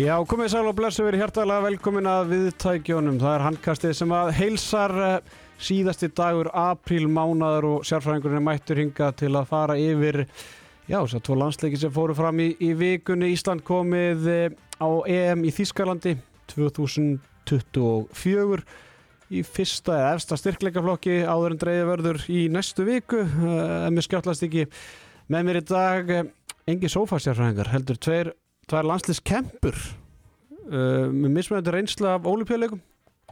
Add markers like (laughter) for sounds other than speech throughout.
Já, komið sæl og blessu verið hjartalega velkomin að viðtækjónum. Það er handkastið sem að heilsar uh, síðasti dagur apríl mánaður og sérfræðingurinn er mættur hinga til að fara yfir já, þess að tvo landsleiki sem fóru fram í, í vikunni. Ísland komið uh, á EM í Þískalandi 2024 í fyrsta eða efsta styrkleikaflokki áður en dreyði verður í næstu viku en mér skjáttlast ekki með mér í dag engi sófastjárfræðingar heldur tveir tvær landslýskempur uh, með mismunandi reynsla af ólupjöleikum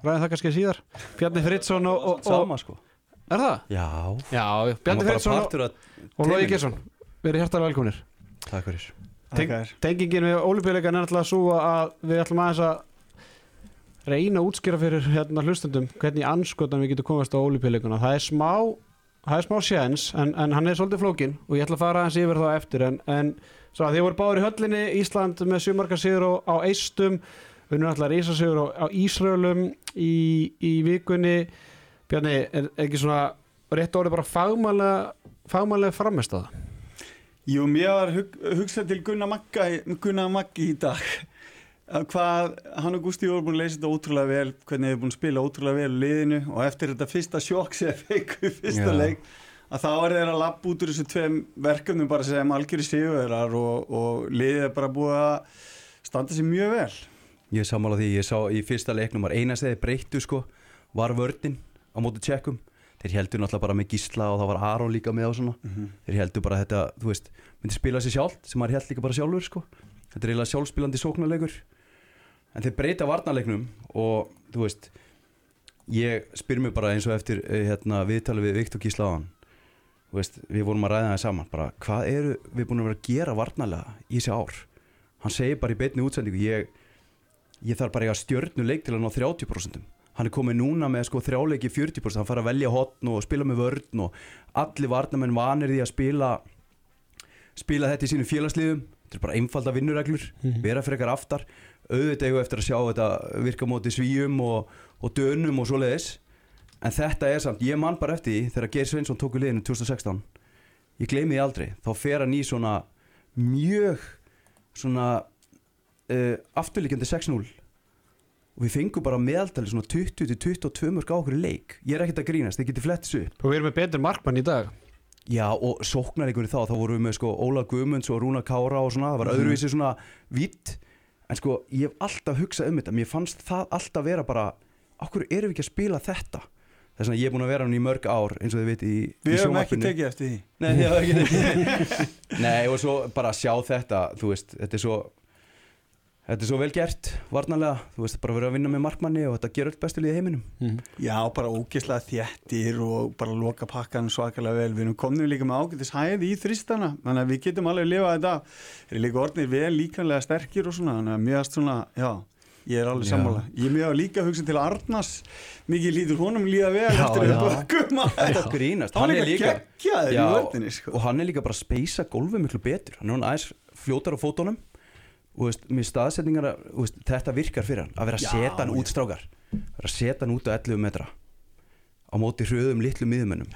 ræðin það kannski síðar. Bjarni Fridsson og, og, og Sama sko. Er það? Já. Já, Bjarni Fridsson og, og Lógi Gesson verið hjartalega velkominir Takk fyrir. Teng, Tengingin við ólupjöleikan er alltaf svo að við ætlum aðeins að reyna að útskýra fyrir hérna hlustendum hvernig anskotan við getum komast á ólupjöleikuna það er smá það er smá sjans en, en hann er svolítið flókin og ég ætla að fara aðeins yfir það eftir en, en svo að þið voru báður í höllinni Ísland með sjumarkasigur á, á eistum unnur alltaf reysasigur á, á Ísraelum í, í vikunni Bjarni, er, er ekki svona rétt orðið bara fagmælega fagmælega framist að það? Jú, mér var hug, hugsað til Gunnar Maggi í dag að hvað, hann og Gústi voru búin að leysa þetta ótrúlega vel, hvernig þið er búin að spila ótrúlega vel í liðinu og eftir þetta fyrsta sjokk sem í fyrsta Já. leik að þá er þeir að lappa út úr þessu tveim verkefnum bara sem algjöri sigurverar og, og liðið er bara búið að standa sér mjög vel. Ég er sammála því, ég sá í fyrsta leiknum var eina steði breyttu sko var vördin á móti tjekkum. Þeir heldur náttúrulega bara með gísla og það var Aron líka með og svona. Þeir heldur bara þetta, þú veist, myndi spila sér sjálft sem maður held líka bara sjálfur sko. Þetta er eiginlega sjálfspilandi sóknarleikur. En þeir breyta varnarleiknum og þú veist ég spyr mér bara eins og eftir eh, hérna, viðtalið við Viktor Gísla á hann veist, við vorum að ræða það saman bara, hvað eru við búin að vera að gera varnarlega í þessi ár? Hann segir bara í beinni útsendingu ég, ég þarf bara að eiga stjörnuleik til að ná 30% hann er komið núna með sko þrjáleiki 40% hann fara að velja hotn og spila með vörn og allir varnamenn vanir því að spila spila þetta í sínum félagsliðum. Þetta er bara einfalda vinnureglur vera fyrir ekkar aftar. Auðvitað eftir að sjá þetta virka móti svíum og, og dönum og svoleiðis en þetta er samt, ég man bara eftir því þegar Geir Sveinsson tók í liðinu 2016 ég gleymi því aldrei, þá fer hann í svona mjög svona uh, afturlíkjandi 6-0 og við fengum bara meðaldali svona 20-22 mörg á okkur leik. Ég er ekkert að grínast, þið getið flett upp. Og við erum með betur markmann í dag. Já og sóknaríkunni þá, þá vorum við með sko Óla Guðmunds og Rúna Kára og svona, það var öðruvísi svona vitt, en sko ég hef alltaf hugsað um þetta, mér fannst það alltaf vera bara, okkur erum við ekki að spila þetta, þess að ég er búin að vera hann í mörg ár eins og þið veit í, í Við höfum ekki tekið eftir því Nei, ég hef ekki (laughs) tekið Nei og svo bara að sjá þetta, þú veist, þetta er svo Þetta er svo vel gert, varnarlega, þú veist, bara verið að vinna með markmanni og þetta gerur bestu liðið í heiminum. Já, bara ógeðslega þéttir og bara loka pakkan svakalega vel. Við erum komin líka með ágætis hæði í þristana, þannig að við getum alveg að lifa þetta. Þeir eru líka orðnir vel líkanlega sterkir og svona, þannig að mjögast svona, já, ég er alveg sammála. Ég er mjög líka hugsa til Arnars, mikið lítur honum líða vel Já, eftir að bökum. (laughs) Þetta grínast, Hann hann er er líka Já, völdinni, sko. og hann er líka bara að speysa gólfið miklu betur. Hann er hann aðeins fljótar á fótunum. Og veist, með staðsetningar veist, þetta virkar fyrir hann, að vera að setja hann út strákar. Vera að setja hann út á 11 metra. Á móti hröðum litlu miðumennum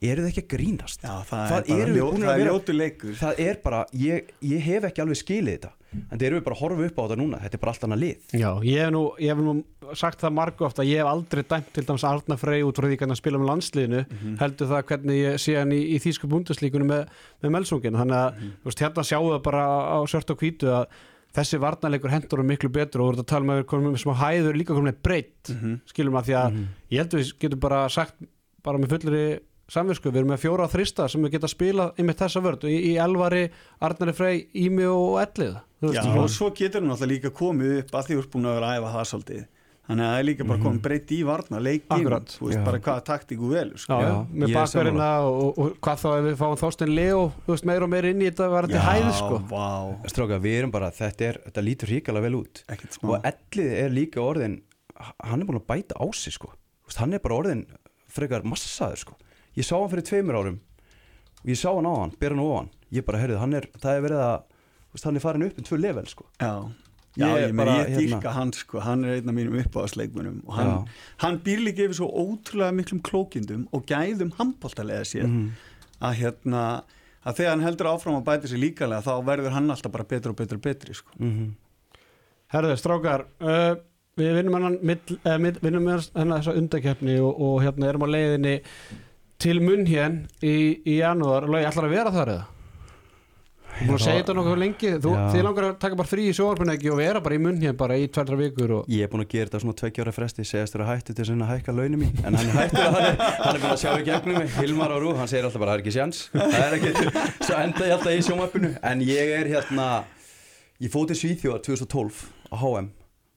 eru þið ekki að grínast? Já, það, er það er vera- ljótu leikur. það er bara, ég, ég hef ekki alveg skilið þetta en erum við bara að horfa upp á þetta núna. Þetta er bara allt annað lið. Já, ég hef nú, ég hef nú sagt það margu ofta ég hef aldrei dæmt til dæmis Arna Frey út frá því hvernig að spila með landsliðinu heldur það hvernig ég sé hann í, í þýsku búndaslíkunum með, með melsungin þannig að þú veist, hérna sjáu það bara á sört og hvítu að þessi varnarleikur hendur um miklu betur og voru að tala með að komum með smá hæður líka komum með breytt skilum að því að ég held að við getum bara sagt bara með fullri samvinsku, við erum með fjóra þrista sem við geta spilað einmitt þessa vörd í, í Elvari, Arnari Frey, Ími og Ellið Þú Já, veist, og svo getur hann alltaf líka komið upp að því þú ert búin að vera að æfa það svolítið. Þannig að það er líka bara komið breytt í varna leikin, Akkurat. þú veist Já. bara hvaða taktíku vel sko. Já, Já, með er bakverðina og, og, og hvað þá ef við fáum Þorstein Leo þú veist, meira og meira inn í þetta var þetta hæð sko. vá, strákar, við erum bara, þetta, er, þetta lítur ríkala vel út. Ekkert smá. Og ellið er líka orðin hann er búin að bæta á sig sko. Þú veist, hann er bara orðin frekar massaður sko ég sá hann fyrir tveimur árum og ég sá hann á hann, ber hann ofan. Ég bara, heyrðu, hann er, það er verið að þú veist, hann er farin upp um tvö level sko. Já, já Ég ég, bara, ég hérna- dýrka hann sko, hann er einn af mínum uppáðsleikmunum og hann, hann býr líka yfir svo ótrúlega miklum klókindum og gæðum handbóltalega sér Mhm. að hérna að þegar hann heldur áfram að bæta sér líkalega þá verður hann alltaf bara betur og betur og betri sko. mm Herðu, strákar uh, Við vinnum mill- eh, vinnum hennan þessa undakeppni og, og hérna erum á leiðinni til munn hér í, í janúar. Lói, ætlar að vera þar eða? Þú búin að segja þetta nokkuð lengi. Þú. Þið langar að taka bara frí í sjóarpunni ekki og vera bara í munn hér bara í tværtra vikur og... Ég er búin að gera þetta svona tveggja ára fresti. Segast þér að hættu til að hækka launum mín. En hann er hættur að hann er, hann er búin að sjá í gegnum mig. Hilmar á rú, hann segir alltaf bara það er ekki sjans. Það er ekki, svo enda ég alltaf í sjónvarpinu. En ég er hérna ég fóð til Svíþjóðar 2012 á HM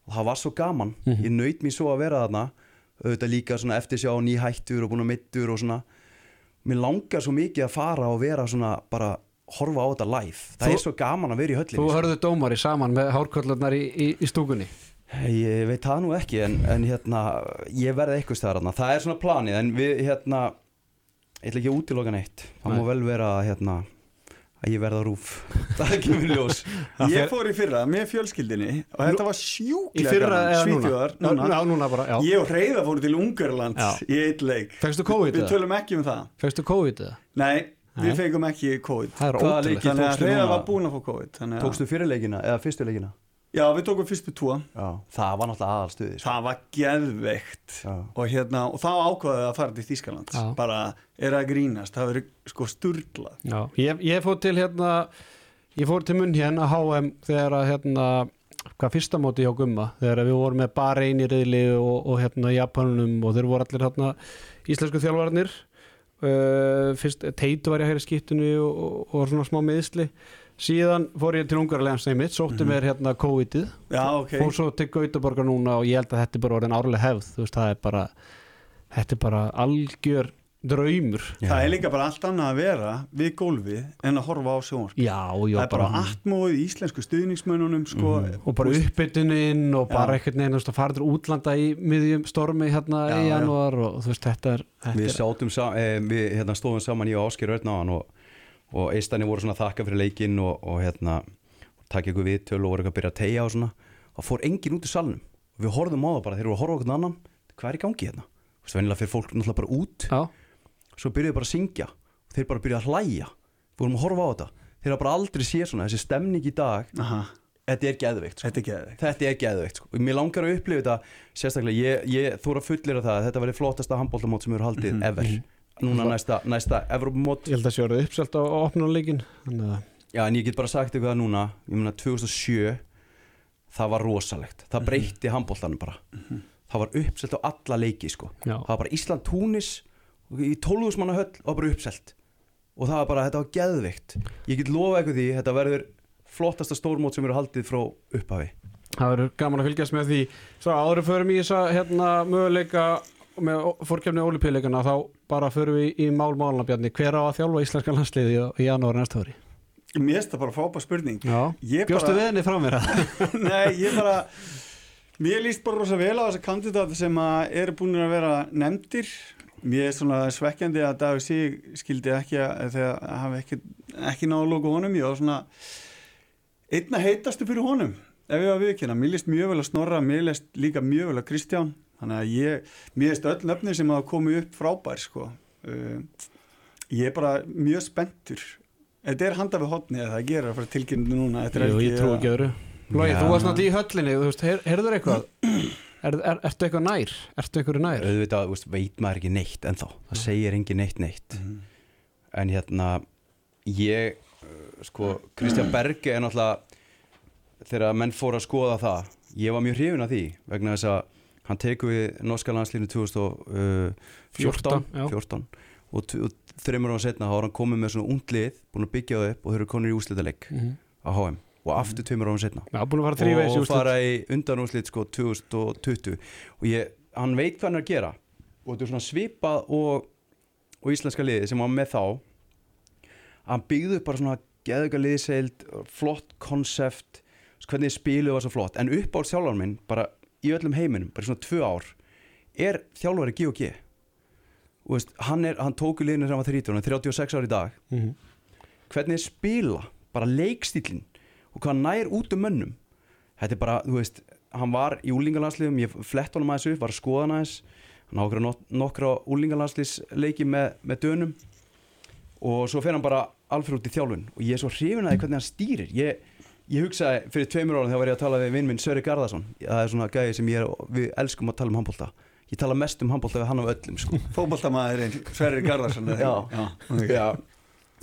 og það var svo gaman. Mhm. ég naut mér svo að vera þarna auðvitað líka svona eftir sjá ný hættur og búin að mittur og svona. Mér langar svo mikið að fara og vera svona bara horfa á þetta live. Það Þú- er svo gaman að vera í höllinni Þú sko. hörðu dómari saman með hárkollarnar í, í, í stúkunni. Ég veit það nú ekki en, en hérna, ég verði eitthvað stæðar það er svona planið en við hérna ég ætla ekki að útiloka neitt. Það Nei. má vel vera hérna að ég verða rúf (laughs) það minn ljós Ég fór í fyrra með fjölskyldinni og þetta var Í sjúklega fyrra gaman. eða núna? Svíþjóðar, núna. Já, núna bara, já Ég og Reyða fóru til Ungarland Já. í eitt leik Fegstu COVID Við tölum ekki um það Fegstu COVID eða? Nei, við fengum ekki COVID er? Þannig að Reyða var búin að fá COVID tókstu fyrirleikina eða fyrstuleikina Já, við tókum fyrstu túa Já. það var náttúrulega aðalstuði sko. Það var geðveikt. Og, hérna, og þá ákvaðið að fara til Þýskaland bara er að grínast, það verið sko sturla Já, ég, ég fór til hérna ég fór til munn hérna HM þegar að hérna hvað fyrsta móti hjá Gumma þegar við vorum með bara eini reyðli og, og hérna Japanunum og þeir voru allir hérna íslensku þjálfarnir uh, fyrst Teitu var ég að hægri skiptinu og, og, og svona smá meðsli síðan fór ég til Ungarlegans neymitt sótti mér hérna COVID-ið. Já, ok. Fór svo til Gautaborgar núna og ég held að þetta er bara orðin árlega hefð veist það er bara þetta er bara algjör draumur. Það er líka bara allt annað að vera við gólfið en að horfa á sjónvarp. Já, já, Það er bara atmóið í íslensku stuðningsmönnunum sko, og bara uppbytunin og Já. bara að fara til útlanda í miðjum stormi hérna Já, í já. janúar og þú veist þetta er, þetta við er sátum sa eh, við hérna, stóðum saman og Ásker Örnáðan og, og eistani voru svona að þakka fyrir leikinn og, og hérna takk ykkur viðtöl og voru eitthvað að byrja að tegja og svona. Og fór enginn út í salnum. Og við horfðum á það bara, þeir eru að horfa okkur annan. Hvað er í gangi hérna? Þú veist, venjulega fyrir fólk náttúrulega bara út. Já, svo byrjuðu bara að syngja. Og þeir bara byrjuðu að hlæja. Við vorum að horfa á þetta. Þeir hafa bara aldrei séð svona þessi stemning í dag. Aha, þetta er geðveikt sko. Þetta er geðveikt. Þetta er geðveikt sko. mér langar að upplifa þetta sérstaklega. Ég, ég þóra fullir af það að þetta verði flottasta handbóltamót sem eru haldið Mhm, ever núna næsta, næsta Evrópumót. Ég held að sé orðið uppselt á opnuleikin að já en ég get bara sagt það núna ég meina 2007 það var rosalegt. Það breytti handbóltanum bara. Það var uppselt á alla leiki sko. Já, það var bara Ísland-Túnis í 12 manna höll og bara uppselt. Og það var bara, þetta var geðveikt. Ég get lofa eitthvað því, þetta verður flottasta stórmót sem eru haldið frá upphafi. Það verður gaman að fylgjast með því. Svo áður förum í þessa hérna möguleika með fórkjöfni ólipíleikana þá bara förum við í mál málna Bjarni. Hver á að þjálfa íslenska landsliði í, í janúar næsta ári? Mér finnst það bara frábær spurning. Bjóstu bara- við henni frá mér að Nei, ég bara Mér líst bara rosa vel á þessa kandidata sem eru búin að vera nefndir. Mér er svona svekkjandi að Davíð Sig skildi ekki að þegar hafi ekki, ekki náðu að lóka honum. Ég var svona einna heitastu fyrir honum ef ég var viðkynna, mér líst mjög vel að Snorra mér líst líka mjög vel að Kristján þannig að ég, mér líst öll nöfni sem hafa komið upp frábær sko. Uh, ég er bara mjög spenntur. Þetta er handa við hotni að það gera fyrir tilkynningu núna eftir Jú, ég trú ekki öðru. Lógi, þú varst náttúrulega í höllinni, þú veist, heyrður eitthvað? (clears throat) Er, er, Ertu eitthvað nær? Ertu eitthvað nær? auðvitað veist, veit maður ekki neitt ennþá. Það segir engin neitt neitt. Mhm. en hérna ég uh, sko, Kristján (clears throat) Berge er náttúrulega þegar menn fóru að skoða það ég var mjög hrifin af því vegna þess að hann tekur við norska landslínu 2014 14, já. 14, og, t- og þreymur ára setna var hann komið með svona ungtlið búin að byggja það upp og þau eru konur í úslitaleg Mhm. á HM og aftur tveimur ára setna að fara og fara í undanúslit sko 2020 og ég, hann veit hvað hann er að gera. Og þetta er svona svipað og, og íslenska liði sem var með þá. Hann byggði upp bara svona geðuga liðseild, flott konsept. Hvernig spiluð var svo flott. En upp á sjálfan minn, bara í öllum heiminum bara svona tvö ár er þjálfari G&G og veist, hann, er, hann tóku liðinu sem hann var 30 hann er 36 ár í dag. Mhm. hvernig er spila, bara leikstílinn og hvað nær út um mönnum? Þetta er bara, þú veist hann var í úlingalandsliðum, ég flett honum aðeins upp var að skoða hann aðeins. Hann á nokkra, úlingalandsliðsleiki með, með dönum. Og svo fer hann bara alfyrir út í þjálfun. Og ég er svo hrifin að því hvernig hann stýrir. Ég, ég hugsaði fyrir tveimur árum þegar var ég að tala við vinn minn Sverri Garðarsson. Það er svona gæði sem ég er, við elskum að tala um handbólta ég tala mest um handbólta við hann af öllum sko. (laughs) Fótboltamæðurinn Sverrir Garðarsson Já. Já, ok. Já,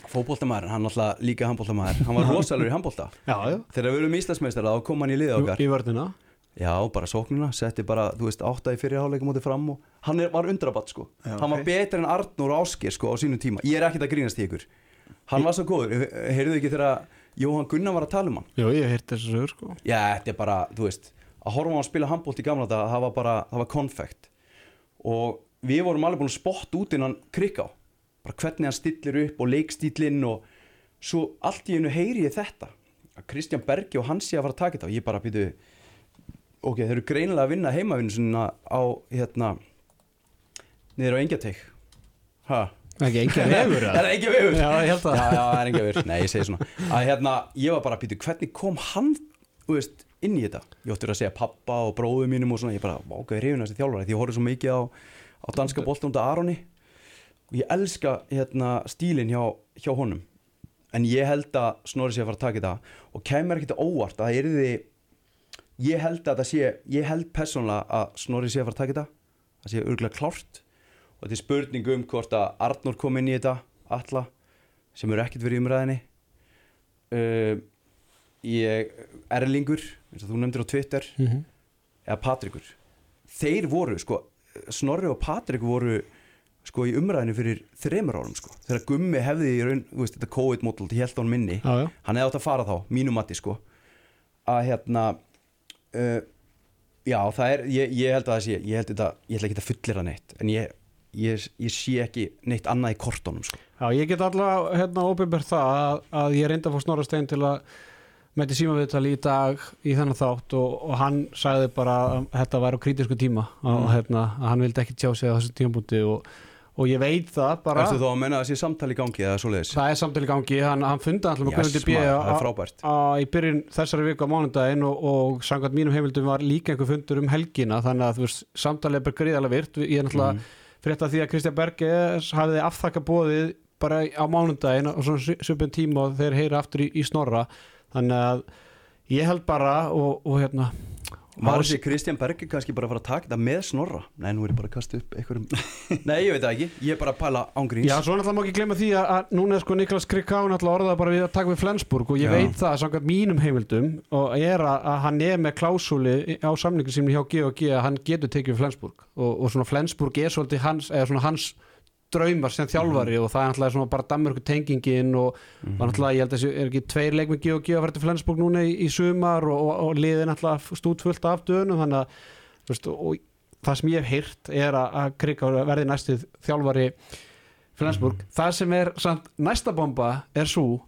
fótboltamæður, hann alltaf líka handbóltamæður hann var rosalur í handbólta Já, já, þegar við erum íslandsmeistar þá kom hann í liðið okkar. í vörnina. Já, bara sóknuna, setti bara, þú veist, átta í fyrirháleikum mótið fram og hann er, var undrabatt sko. Já, hann var ok. betur en Arnur Ásker sko á sínum tíma. Ég er ekkert að grínast í ykkur. Hann var svo góður, heyrðu ekki þegar Jóhann Gunnar var að tala um hann. Jú, ég hef heyrt þessu sögur sko. Já, þetta er bara, þú veist að horfa á að spila handbólt í gamla þetta það var bara, það var konfekt. Og við vorum alveg búin að spotta út innan krikká, bara hvernig hann stillir upp og leikstílinn og svo allt í einu heyri ég þetta að Kristján Bergi og hann sé að fara að taka þetta. Og ég bara býtu ok, þeir eru greinilega að vinna heimavinnu svona á hérna niður á engjateik ha, Ekki vefur (laughs) er það ekki vefur? Já, ég held já, að já, það er engin vefur, nei, ég segi svona. Að hérna, ég var bara að býtu, hvernig kom hann þú veist, inn í þetta? Ég óttur að segja pappa og bróðu mínum og svona ég bara, ok, reyfina þessi þjálfari? Því ég horfði svo mikið á, á danska bolta undir Aroni. Og ég elska hérna stílinn hjá, hjá honum. En ég held að Snorri sé að fara að taka þetta. Og kemur ekkert á óvart að það yrði ég held að það sé ég held persónlega að Snorri sé að fara að taka þetta. Það sé örgulega klárt og þetta er spurning um hvort að Arnur kom inn í þetta alla sem eru ekkert verið í umræðinni uh, ég Erlingur eins og þú nefndir á Twitter Mhm. eða Patrikur. Þeir voru sko Snorri og Patrik voru sko í umræðinu fyrir þremur árum sko. Þegar Gummi hefði í raun, þú veist þetta COVID-módul til helt án minni Já, já. Hann hefði átt að fara þá, mínum mati sko. Að hérna uh, já það er ég, ég held að það sé, ég held þetta ég ætla ekki að fullera neitt en ég, ég, ég sé ekki neitt annað í kortónum sko Já, ég get allavega hérna óbyrber það að, að ég reynda að fá Snorra Stein til að mæti símaviðtali í dag í þennan þátt og, og hann sagði bara að þetta væri á kritísku tíma og Mm. hérna, að hann vildi ekki tjá sig á þessum tímabúti og, og ég veit það bara Ertu þá að menna að sé samtali í gangi eða svoleiðis? það er samtali í gangi, hann, hann fundi alltaf með Guðmundi B á- í byrjun þessari viku á mánudaginn og, og samkvæmt mínum heimildum var líka einhver fundur um helgina þannig að þú veist, samtalið er bara gríðarlega virt ég er náttúrulega Mhm. frétta því að Kristján Berges hafiði afþakka bóðið bara á mánudaginn og svona svipun tíma og þeir heyra aftur í, í snorra þannig að ég held bara og, og hérna Var þessi Kristján Berger kannski bara að fara að taka þetta með snorra? Nei, nú er ég bara að kasta upp einhverjum (laughs) Nei, ég veit það ekki, ég er bara að pæla ángríns Já, svo náttúrulega má ekki glemma því að, að núna er sko Niklas Krikká náttúrulega orðað bara við að taka við Flensburg og ég Já. veit það samkvæmt mínum heimildum og er að, að hann er með klásúli á samningu sem hjá G&G að hann getur tekið við Flensburg og, og svona Flensburg er svolítið hans, eða svona hans draumar sem þjálfari og það er náttúrulega svona bara Danmörku tengingin og Mhm. var náttúrulega, ég held að þessi er ekki tveir leik með G&G að fara til Flensburg núna í, í sumar og, og, og liðið náttúrulega stútfullt af dönum þannig að veist, og það sem ég hef heyrt er að, að Krikká verði næstið þjálfari Flensburg, það sem er samt, næsta bomba er svo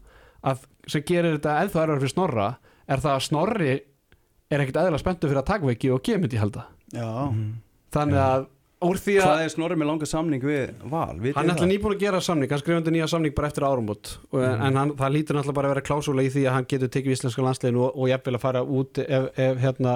að sem gerir þetta eða erfara fyrir Snorra er það að Snorri er ekkert eðla spenntu fyrir að taka veiki og gefa myndi halda. Já, þannig að úr því að Hvað er snorri með langa samning við Val? Vitið hann er alltaf nýbúin að gera samning hann skrifandi nýja samning bara eftir árumót mm. en hann, það lítur náttúrulega bara að vera klásúla í því að hann getur tekið íslenska landsleginu og, og jafnvel að fara út ef, ef, hérna,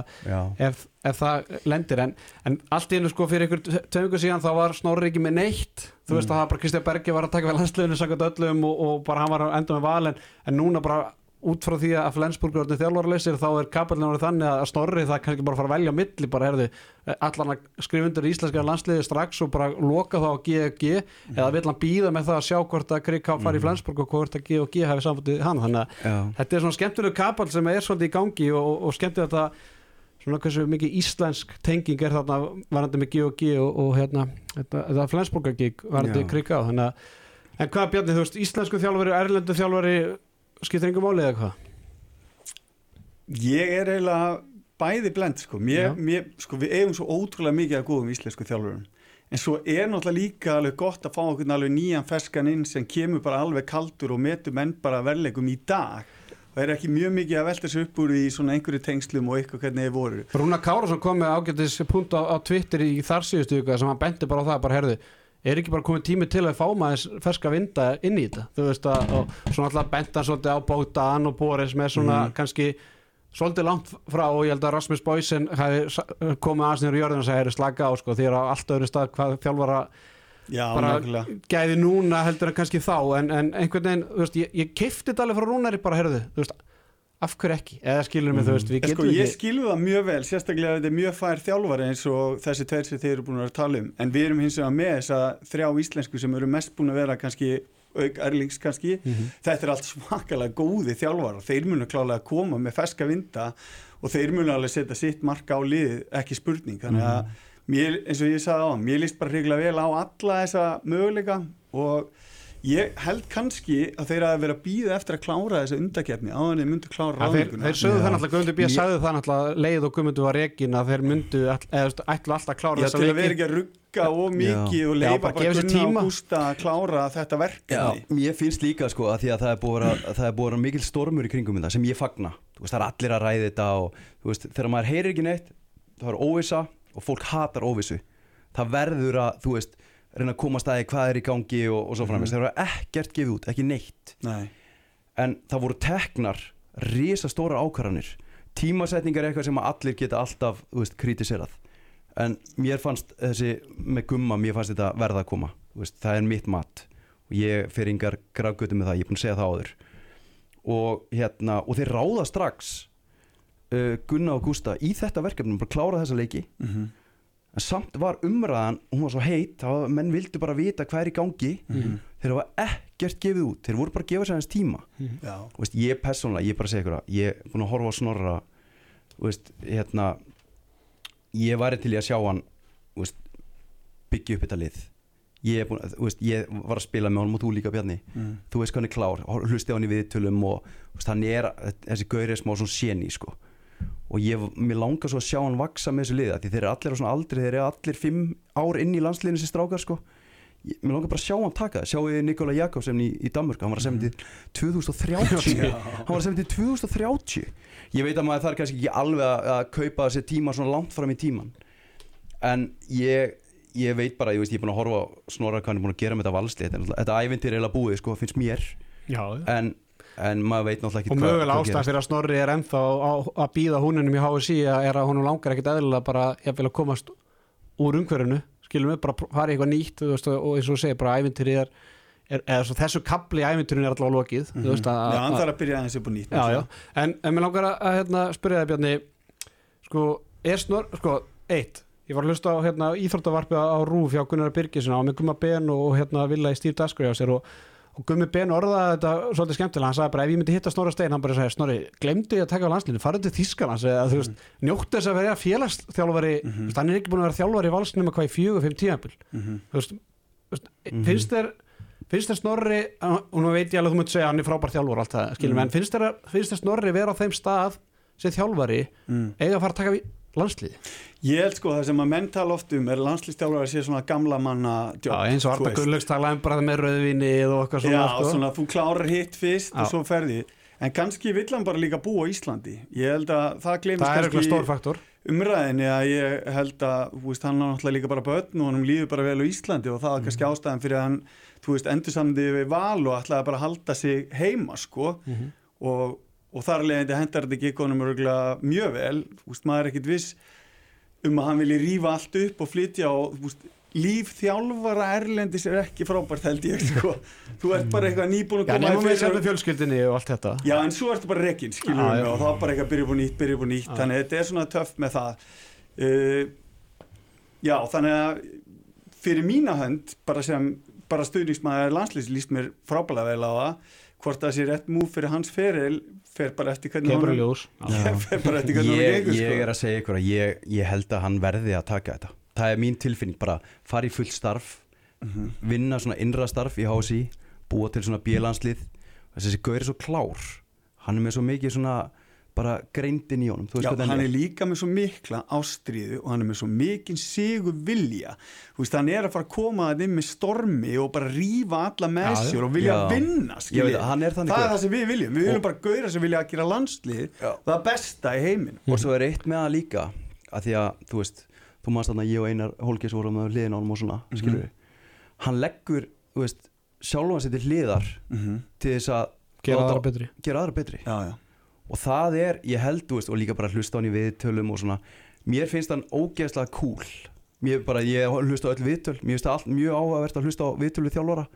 ef, ef það lendir. En, en allt í hennu sko fyrir ykkur töngu síðan þá var Snorri ekki með neitt. Þú veist að það bara Kristján Bergi var að taka við landsleginu sangat öllum og, og bara hann var að enda með val en, en núna bara út frá því að Flensburg er orðin þjálfarleysir þá er kapallin orðið þannig að Snorri það kannski bara fara að velja á milli bara herði allan að skrifa undir íslenska landsliði strax og bara loka þá á GG eða vill hann býða með það að sjá hvort að Krikká fari í Flensburg og hvort að GG hafi samfótið hann. Þannig að já, þetta er svona skemmtileg kapall sem er svolítið í gangi og, og skemmtileg þetta svona hversu mikið íslensk tenging er þarna varandi með G&G og, og hérna, þetta, þetta Flensburgar gig varandi Já. krikka á þannig að en hvað Bjarni, þú veist, íslensku þjálfari erlendu þjálfari skiptir engum máli eða hvað? ég er eiginlega bæði blend sko. Mér, mér, sko, við eigum svo ótrúlega mikið að góðum íslensku þjálfurum en svo er náttúrulega líka alveg gott að fá okkur alveg nýjan ferskan inn sem kemur bara alveg kaldur og metur menn bara verleikum í dag og er ekki mjög mikið að velta sér upp úr í svona einhverju tengslum og eitthvað hvernig þið voru Rúna Kárasson kom með ágætis punkt á, á Twitter í þar síðustu ykkur sem hann benti bara á það, bara herðu er ekki bara komið tími til að fá maður ferska vinda inn í þetta, þú veist að og svona alltaf benti hann svolítið á Bóttan og Boris með svona kannski svolítið langt frá og ég held að Rasmus Boysen hafi komið aðeins nýra jörðin og segja, herru slaka á sko, því er á allt öðru stað hvað þjálfara Já, bara nákvæmlega gæði núna heldur en kannski þá. En, en einhvern veginn, þú veist, ég, ég keifti þetta alveg frá Rúnari bara, herðu, þú veist af hverju ekki? Eða skilur mig þú veist, við getum sko, ég ekki skilfu það mjög vel, sérstaklega þetta er mjög fær þjálfari eins og þessi tveir sem þið eru búin að að tala um. En við erum hins vegar með þessa þrjá íslensku sem eru mest búin að vera kannski auk erlings kannski, Mhm. þetta er allt svakalega góði þjálfara, þeir munu klálega að koma með ferska vinda og þeir munu alveg setja sitt marka á lið ekki spurning, þannig að mér, eins og ég sagði á, mér líst bara hrygglega vel á alla þessa möguleika og ég held kannski að þeir að vera að býða eftir að klára þessa undakefni á þannig myndu klára að þeir, ráðninguna þeir sögðu Já. það náttúrulega, Guðmundur B. Ég- sagði það náttúrulega leið og Guðmundur var rekin að þeir myndu ætlu alltaf að klára Já, þessa til að leiki. vera ekki að rugga og mikið og Já, leifa bara tíma. og Gústa að klára þetta verkefni ég finnst líka sko að því að það er búið að, vera- það er búið að vera mikil stormur í kringum þetta sem ég fagna þú veist það er allir að ræði þetta og þú veist þegar maður heyrir ekki neitt það er óvissa og fólk hatar óvissu það verður að þú veist reyna að komast að því hvað er í gangi og, og svo framist Mhm. það er ekkert gefið út, ekki neitt. Nei, en það voru teknar risastóra ákvarðanir. Tímasetningar er eitthvað sem allir geta alltaf veist, kritiserað en mér fannst þessi með gumma mér fannst þetta verða að koma. Veist, það er mitt mat. Og ég fer yngar gravgötu með það, ég er búin að segja það áður. Og hérna og þeir ráða strax uh, Gunna og Gústa í þetta verkefni bara klára þessa leiki. Mm en samt var umræðan, hún var svo heit þá var- menn vildu bara vita hvað er í gangi. Mhm. þeir hafa ekkert gefið út. Þeir voru bara að gefa sér hans tíma. Já, Þú veist, ég persónulega, ég bara segi ykkur að ég er búin að horfa á snorra þú veist, hérna ég væri til í að sjá hann þú veist, byggja upp þetta lið. Ég, er búin, að- þú veist, ég var að spila með honum og þú líka Bjarni. Mm. þú veist er klár, hlusti á hann í viðtölum og þú veist, hann er, þessi gaur er smá svona séni sko og ég, mér langar svo að sjá hann vaksa með þessu liða því þeir eru allir á svona aldri, þeir eru allir fimm ár inn í landsliðinu sem strákar sko. Ég, mér langar bara að sjá hann taka það, sjáu Nikola Jakobsen í, í Danmörk, hann var að semja til 2030 hann var að semja til 2030 ég veit að maður þarf kannski ekki alveg að, að kaupa þessi tíma svona langt fram í tíman en ég ég veit bara, ég veist, ég er búin að horfa snorra hvað hann er búin að gera með þetta valslið. Þetta, ævintir er eiginlega búið, sko, finnst mér. Já, en, en maður veit náttúrulega ekki og mögulega ástæð fyrir að Snorri er ennþá að býða húninum í HSI er að hún langar ekkit eðlilega bara jafnvel að komast úr umhverfinu skilum við, bara fara í eitthvað nýtt þú veist, og eins og segir, bara ævintýri er, er eða svo þessu kapli í ævintýrinu er alltaf lokið þú veist, að, Mhm. já, hann að, þarf að byrja aðeins upp á nýtt já, já. En, en mér langar að, að hérna, spyrja það Bjarni sko, er Snor sko, eitt, ég var að hlusta á hérna, íþróttavarpið á Rúf hjá Gunnar Birgisson á með Gumma Ben og hérna Villa í Steve sér og, og Gummi Ben orðaði þetta svolítið skemmtilega, hann sagði bara ef ég myndi hitta Snorra Stein, hann bara sagði Snorri, glemdi ég að taka á landslinu, farið til Þískalands eða þú veist, njóttu þess að vera félagsþjálfari mm Mhm. hann er ekki búin að vera þjálfari í valsnum hvað í fjögur, fimm Mhm. þú veist, þú veist Mhm. finnst þér finnst þér Snorri, og nú veit ég alveg að þú myndi segja hann er frábær þjálfur og allt það, skilum, Mhm. en finnst þér, finnst þér Snorri vera á þeim stað sem þjálfari Mm. eiga að fara að taka landslið ég held sko það sem að menn tala oft um er landslistjálfari að sé svona gamla manna Já, jobb, eins og Arta. Gullöks talaði um bara með rauðvinni og eitthvað svona, já, sko. svona þú klárar hitt fyrst Já. og svo ferði en kannski vill hann bara líka búa á Íslandi. Ég held að það glemist það er kannski stór faktor. umræðinni að ég held að veist, hann er náttúrulega líka bara börn og hann líður bara vel á Íslandi og það er kannski ástæðan fyrir að hann veist, endur samdi við val og ætlaði bara að halda sig heima sko. Og, og þar leðandi hendar þetta ekki mjög vel. Veist, maður er ekkit viss um að hann vilji rífa allt upp og flytja og þú veist, líf þjálfara erlendis er ekki frábært held ég sko. þú ert bara eitthvað nýbúin að Já, koma nefnum í við sem með fjölskyldinni og allt þetta Já, en svo ertu bara rekin, skilur Já, við já. og þá bara eitthvað byrja upp á nýtt, byrja upp á nýtt Já. þannig að þetta er svona töff með það uh, Já, þannig að fyrir mína hönd bara sem, bara stuðningsmaður landslýs líst mér frábælega vel á það hvort það sé rétt múf fyrir hans feril fer bara eftir hvernig ljós. (laughs) Fer bara eftir hvernig ég, gengur ég sko. er að segja ykkur að ég, ég held að hann verði að taka þetta. Það er mín tilfinning, bara fara í fullt starf Mhm. vinna svona innra starf í HSI búa til svona bílanslið þessi gaur er svo klár. Hann er með svo mikið svona bara greindin í honum Já, hann er. líka með svo mikla ástríðu og hann er með svo mikinn sigur vilja þú veist, hann er að fara að koma að inn með stormi og bara rífa alla með sér og vilja Já. vinna, veit hann er það er það sem við viljum, við viljum Og- bara gauðra sem vilja að gera landslið Já. það besta í heiminn og svo er eitt með það líka að því að þú veist þú maður þarna ég og Einar Hólkis vorum með hliðin á honum og svona Mhm. skilur við hann leggur þú veist sjálfan sér til hliðar til þess að gera aðra betri og það er, ég held, þú veist, og líka bara hlusta á hann í viðtölum og svona mér finnst hann ógeðslega cool mér bara, ég hlusta á öll viðtöl mér finnst það allt mjög áhugavert að hlusta á viðtöl við þjálfara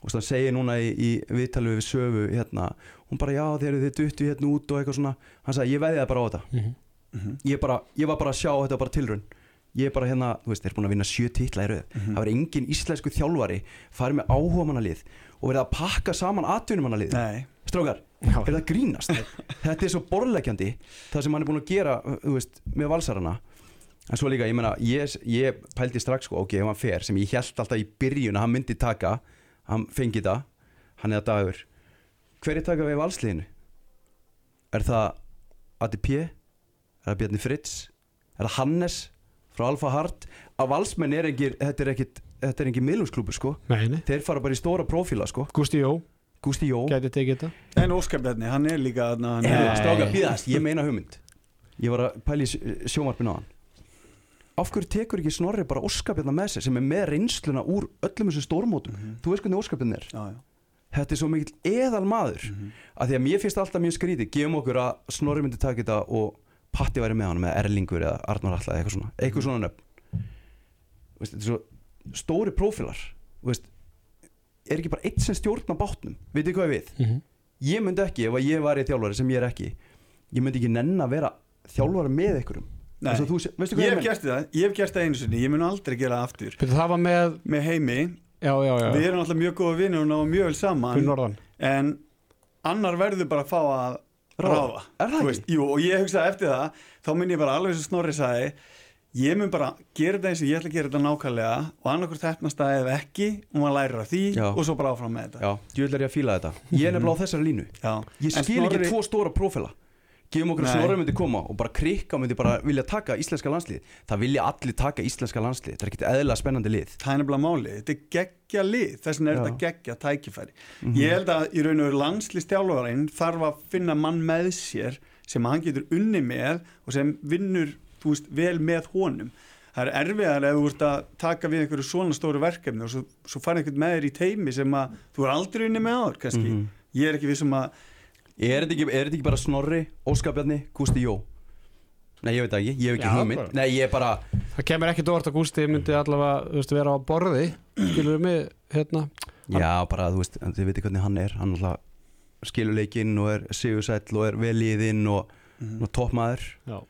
og þannig segir núna í, í viðtalið við sögu hérna, hún bara já þeir eru þið duttu hérna út og eitthvað svona hann sagði ég veði það bara á þetta Mhm. Mhm. ég, bara, ég var bara að sjá þetta var bara tilraun ég er bara hérna, þú veist, þeir er búin að vinna sjö titla í röð Mhm. það verður engin íslensku þjálfari farið með áhuga mannalið og verið að pakka saman atvinnumannalið Já. Er það grínast? Þetta er svo borðleggjandi það sem hann er búin að gera veist, með valsarana. En svo líka, ég meina, ég, ég pældi strax sko, ok, ef hann fer, sem ég held alltaf í byrjun að hann myndi taka, hann fengi það hann er að dagur. Hver er taka við valsliðinu? Er það ADP er það Bjarni Fritz? Er það Hannes frá Alfa Hart? Að valsmenn er engir, þetta er ekkit þetta er engin miðlungsklúbu sko. Nei, nei. Þeir fara bara í stóra prófíla sko. Gústi Jó Gústi Jó. Gæti tekið þetta. En Óskar Bjarni, hann er líka þarna, hann er- stráka, býðast, ég meina hugmynd. Ég var að pæla í sjómarpinu á hann. Af hverju tekur ekki Snorri bara óskapjarna með sér sem er með reynsluna úr öllum þessum stórmótum? Mhm. Þú veist hvernig óskapjarn er? Já, já. Þetta er svo mikill eðal maður Mhm. að Því að mér finnst alltaf mjög skrítið Gefum okkur að Snorri myndi taka þetta og Patti væri með hann með Erlingur eða Arnar Alla eitthvað svona, eitthvað svona nöfn. Þetta er svo stóri prófilar. Veist, Er ekki bara eitt sem stjórna bátnum? Vitið hvað ég við? mm -hmm. ég myndi ekki, ef að ég var í þjálfari sem ég er ekki ég myndi ekki nenn að vera þjálfari með að þú, veistu hvað Ég ég, hef gert það, ég hef gert það einu sinni, ég mun aldrei gera það aftur. Það var með, Með heimi, já, já, já. Við erum alltaf mjög góða vinnir og náum mjög vel saman. Norðan. En annar verður bara að fá að Ráða. ráða. Er það Þú ekki? Jú, og ég hugsaði eftir það Þá mun ég bara alveg sem Snorri sagði Ég mun bara gera þetta eins og ég ætla að gera þetta nákvæmlega og annarkur þeppnast að ef ekki og maður lærir af því Já. og svo bara áfram með þetta. Já, djúvel er ég að fíla þetta. Ég er nefnilega á þessari línu. Já. Ég skil Snorri- ekki tvo stóra prófila Gefum okkur að. Snorri myndi koma og bara krikka myndi bara vilja taka íslenska landslið Það vilja allir taka íslenska landslið Það er ekkit eðla spennandi lið. Það er nefnilega málið, þetta er geggja lið. Þess vegna er þetta geggja tækifæri. Mhm. Ég held að í raun og veru landslistjálfarinn þarf að finna mann með sér sem hann getur unni með og sem vinnur, þú veist, vel með honum Það er erfiðar ef þú ert að taka við einhverju svona stóru verkefni og svo, svo farið einhvern með þér í teimi sem að þú er aldrei unni með áður, kannski Mhm. Ég er ekki við sem að Er þetta ekki, er þetta ekki bara Snorri, Óskapjarni, Gústi Jó? Nei, ég veit ekki, ég hef ekki hugmynd bara. Nei, ég er bara Það kemur ekki dórt að Gústi myndi allavega þú veist, vera á borði Skilur við mig, hérna Já, bara, þú veist, þið veitir hvernig hann er Hann alltaf skilur leikinn og er sigursæll og er vel liðinn og, Mhm. og toppmaður Já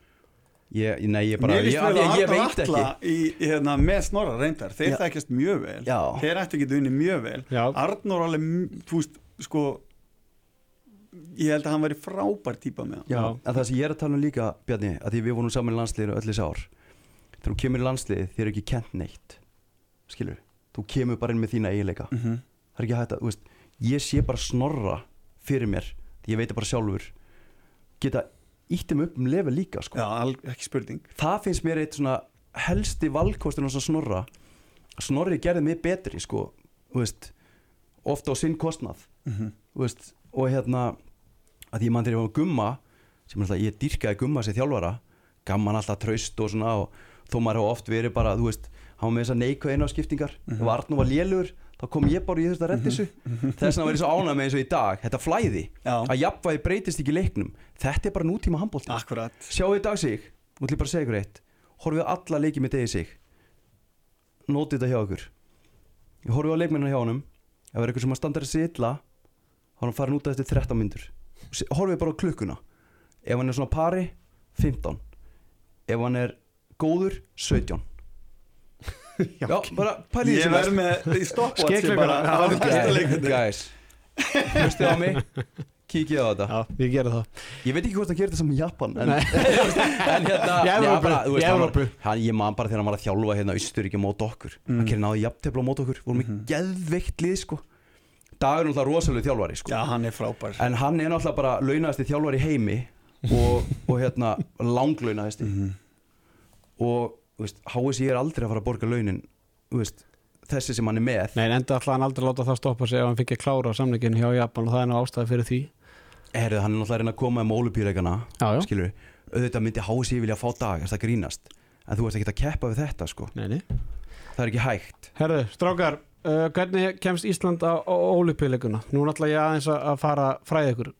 ég, Nei, ég bara, ég, ég Arnar veit ekki. Í, hérna, með snorra reyndar, þeir þekkjast mjög vel. Já. þeir ættu ekki unni mjög vel. Já, Arnór alveg, þú veist, sko ég held að hann væri frábær típa með hann. Já, Já. en það sem ég er að tala um líka, Bjarni að því við vorum saman í landsliðinu öll þessi ár þegar þú kemur í landsliði, þér er ekki kent neitt skilur, þú kemur bara inn með þína eiginleika, mm -hmm. það er ekki hægt að þú veist, ég sé bara snorra fyrir mér, því ég veit bara sjálfur. Geta íttum upp um level líka, sko. Já, al, ekki spurning. Það finnst mér eitt svona helsti valkostin á snorra. Snorri gerði mig betri, sko veist, ofta á sinn kostnað. Mm -hmm. veist, og hérna að ég mann þegar ég var gumma sem alltaf ég dýrkaði gumma sér þjálfara. Gamman alltaf traust og svona og þó maður hefur oft verið bara, þú veist hann var með þessar neikvæð einaskiptingar mm Mhm. ef Arnur var lélur, þá kom ég bara og ég þurfti að redda þessu þess vegna var ég svo ánað með eins og í dag. Þetta flæði, Já, að jafnvægi breytist ekki í leiknum. Þetta er bara nútíma handbólti sjáu í dag sig, nú ætlum ég bara að segja ykkur eitt. Horfið á alla leiki með degi sig. Nótið þetta hjá ykkur. Ég horfið á leikmennina hjá honum. Ef það er ykkur sem að standa að sitla þá er hann farin út af eftir 13 myndur horfið bara á klukkuna. Ef hann er svona pari, 15 ef hann er góður 17 já, bara pælið Ég verð með í Skeggklukkan, bara. Það var besta Guys, leikandi guys. Hlustið á mig. Kíkið á þetta. Já, ég gerir það. Ég veit ekki hvort hann gerir þetta sem í Japan En, (laughs) en hérna já, Evrópu, bara, þú veist, hann var- Evrópu. hann, Ég man bara þegar hann var að þjálfa hérna Austuríki mót okkur. Mm. Hann gerir náði jafntefla mót okkur. Vorum við Mhm. geðveikt lið sko. Dagur er náttúrulega rosalega þjálfari sko. Já, hann er frábær. En hann er náttúrulega bara launæðasti þjálfari heimi Og, og hérna langlaunaðasti. Mhm. Og HSI er aldrei að fara að borga launin veist, Þessi sem hann er með. Nei, en enda ætla hann aldrei að láta það stoppa sig ef hann fikk að klára samlingin hjá Japan og það er nú ástæði fyrir því. Herðu, hann er náttúrulega að reyna að koma ólupíleikana Já, já, Skilur auðvitað myndi HSI vilja fá dag Er það grínast? En þú ert ekki að keppa við þetta sko. Nei, nei. Það er ekki hægt. Herðu, strákar, uh, hvernig kemst Ísland á, ólipiðleikuna? Nú er náttúrulega ég aðeins að að fara fræði ykkur,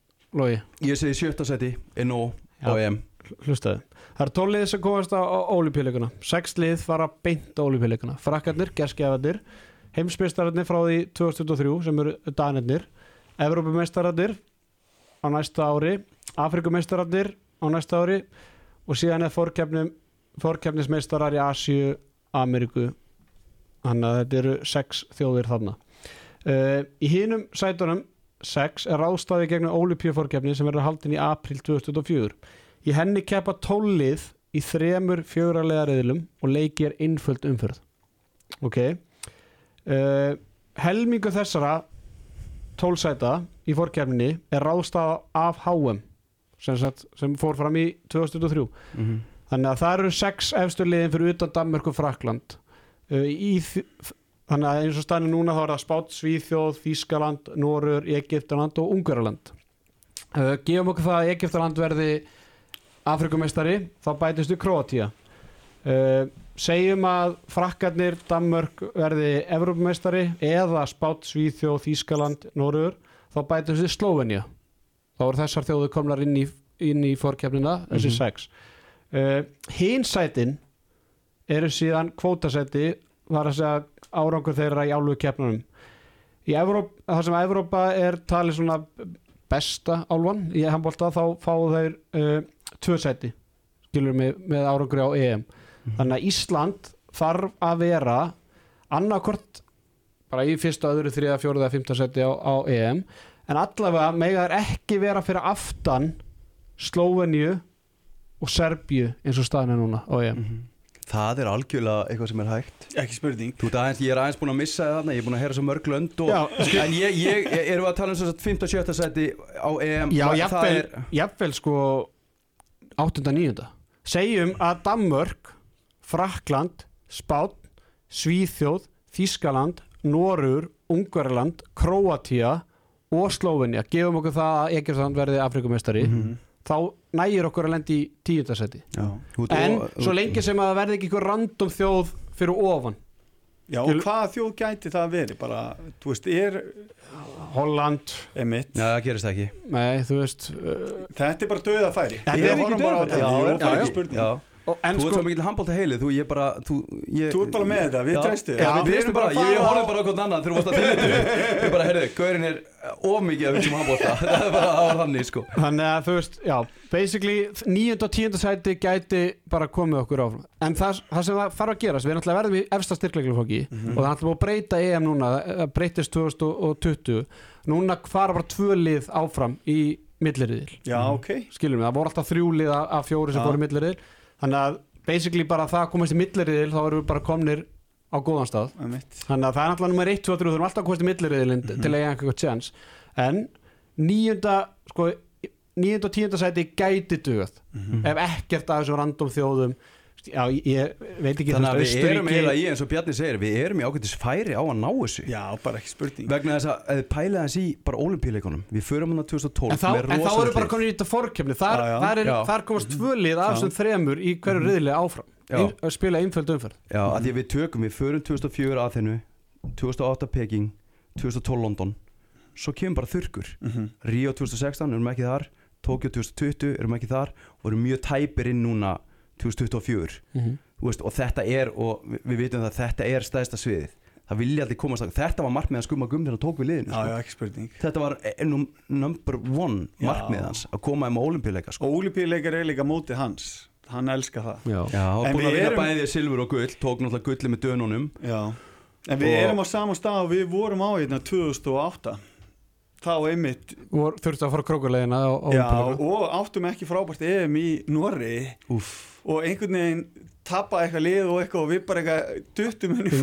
Lógi, Ég segi sjötta seti NO og EM hlustaðu. Það er tólið sem komast á, ólipiðleikuna Sex lið fara beint á ólipiðleikuna Frakkarnir, gerskjafarnir heimsmeistararnir frá því 2023 sem eru danirnir Evrópumeistararnir á næsta ári Afrikumeistararnir á næsta ári og síðan er fórkefnum fórkefnismeistarar í Asíu Ameríku. Þannig að þetta eru sex þjóðir þarna. Uh, í hinum sætunum sex er ráðstæði gegnum Olympiafórkefni sem verður haldin í april 2024 í henni keppa tólið í þremur fjögurarlega reyðlum og leiki er innföld umförð ok. Uh, helmingu þessara tólsæta í fórkefni er ráðstæða af HM sem, sagt, sem fór fram í 2023 Mhm. Þannig að það eru sex efstu liðin fyrir utan Danmörk og Frakland uh, í, þ- Þannig að eins og stannir núna þá er það Spát, Svíþjóð, Þískaland, Norur, Egyptaland og Ungaraland uh, Gefum okkur það að Egyptaland verði Afrikumeistari þá bætist við Kroatia uh, Segjum að Frakkarnir, Danmörk verði Evrópumeistari eða Spát, Svíþjóð, Þískaland, Norur þá bætist við Slovenia þá eru þessar þjóðu komlar inn í, inn í fórkefnina, þessi Mhm. sex. Uh, hinsætin eru síðan kvótasæti var að segja árangur þeirra í í Evróp, það sem Evrópa er talið svona besta álfan í handbólta þá fáu þeir uh, tvö sæti skilur með, með árangur á EM. Þannig að Ísland þarf að vera annarkort bara í fyrsta, öðru, þriða, fjóruða, fymta seti á, á EM. En allavega mega þær ekki vera fyrir aftan Slóveníu og Serbíu eins og staðan er núna á EM. Mhm. Það er algjörlega eitthvað sem er hægt. Ekki spurning. Aðeins, ég er aðeins búin að missa það þarna Ég er búin að heyra svo mörg lönd og, En ég, ég, erum við að tala um þess að 15-17 seti á EM? Já, er- jafnvel sko 8. 9. Segjum að Danmörk, Frakland, Spán, Svíþjóð, Þískaland, Norur, Ungverland, Króatia og Slóvenja. Gefum okkur það að Egyptaland verði Afrikumestari. Mhm. Þá nægir okkur að lendi í veit, En svo lengi sem að það verði ekki eitthvað random þjóð fyrir ofan. Já, Skil- og hvaða þjóð gæti það verið? Bara, þú veist, er Holland, emitt Já, það gerist ekki. Nei, þú veist. Uh, Þetta er bara döða færi Þetta. Er ekki horfum bara þetta. Bara en Þú ert sko, svo mikil handbólta heili Þú, ég bara Þú, ég, Þú ert bara með þetta, við Já. treystu Já, við veistum bara, að ég, ég fara horfði bara á hvern annan þegar þú varst að tilhættu Ég bara, heyrðu, gaurin er of mikið að hugsa um handbólta (laughs) Það er bara það var þannig, sko Þannig að þú veist, já, basically nýjönda og tíunda sæti gæti bara komið okkur áfram. En það, það sem það þarf að gerast, við náttúrulega verðum í efsta styrkleikilflokki Mhm. og það er náttúrulega búið að breyta EM núna, það breytist 2020. Núna fara bara tvö lið áfram í milliriðil. Já, ok Skilum við, það voru alltaf þrjú lið af- fjóri sem fóru í milliriðil. Þannig að basically bara það komast í milliriðil þá erum við bara komnir á góðan stað. Þannig að það er náttúrulega nummer 1, 2, 3, þú þurfum alltaf komast í milliriðilinn Mhm. til að eiga eitthvað chance en nýjunda sko, nýjunda og tíunda sæti gæti dugað Mhm. ef ekkert af þessum random þjóðum já, ég, veit ekki Þannig að við erum Austurríki- eiginlega í, eins og Bjarni segir Við erum í ágættis færi á að ná þessu. Já, bara ekki spurning. Vegna þess að, pæla þess í bara olimpíuleikunum Við förum hann 2012 en þá, en þá eru bara komin í þetta fórkefni þar, Já, já. þar, er, þar komast tvö lið af þessum þremur í hverju riðli áfram. Ein, að spila einföld umferð. Já, að því að við tökum, við förum 2004 að þennu 2008 Peking 2012 London. Svo kemur bara þurrkur. Mhm. Rio 2016 erum ekki þar. Tokyo 2020 erum ekki þar. Og erum mjög tæpir inn núna 2024 Þú veist, og þetta er og við, vitum það að þetta er stæðsta sviðið. Það vilja allir komast að þetta var markmið að skumma gum þegar hann tók við liðinu Já, sko. já, ekki spurning. Þetta var eh, num, number one Já. markmið hans að koma um olimpíuleika sko. Og Ólipíuleikar er líka mótið hans. Hann elskar það. Já. En búin við að vinna erum- bæði silfur og gull tók náttúrulega gulli með dönunum. Já. En við Og- erum á sama stað og við vorum á hérna 2008 Þá einmitt Vor, þurftu að fara krókulegina á, á og áttum ekki frábært EM í Norri Úff og einhvern veginn tappa eitthvað lið og eitthvað og við bara eitthvað duttum henni í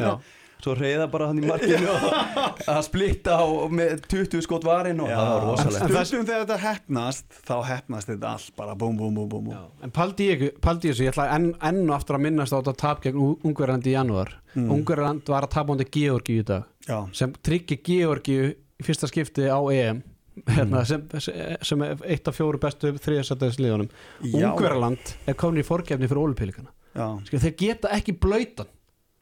já. Svo reyða bara hann í markinu og (laughs) að splitta og með 20 skot varinn og það var En rosalegt það- Stundum þegar þetta hefnast þá hefnast þetta allt bara búm búm búm búm, Já. En paldi ég, paldi ég þessu, ég ætla enn, enn og aftur að minnast á þetta tap gegn Ungverðandi í janúar. Mm. Ungverðand var að tapa hundi Georgi í dag Já, sem tryggir Georgi í fyrsta skipti á EM hérna, sem, sem er eitt af fjóru bestu þriðasættaðisliðunum. já, Ungverðland er komin í fórgefni fyrir ólupílikana. já. Þeir geta ekki blöytan,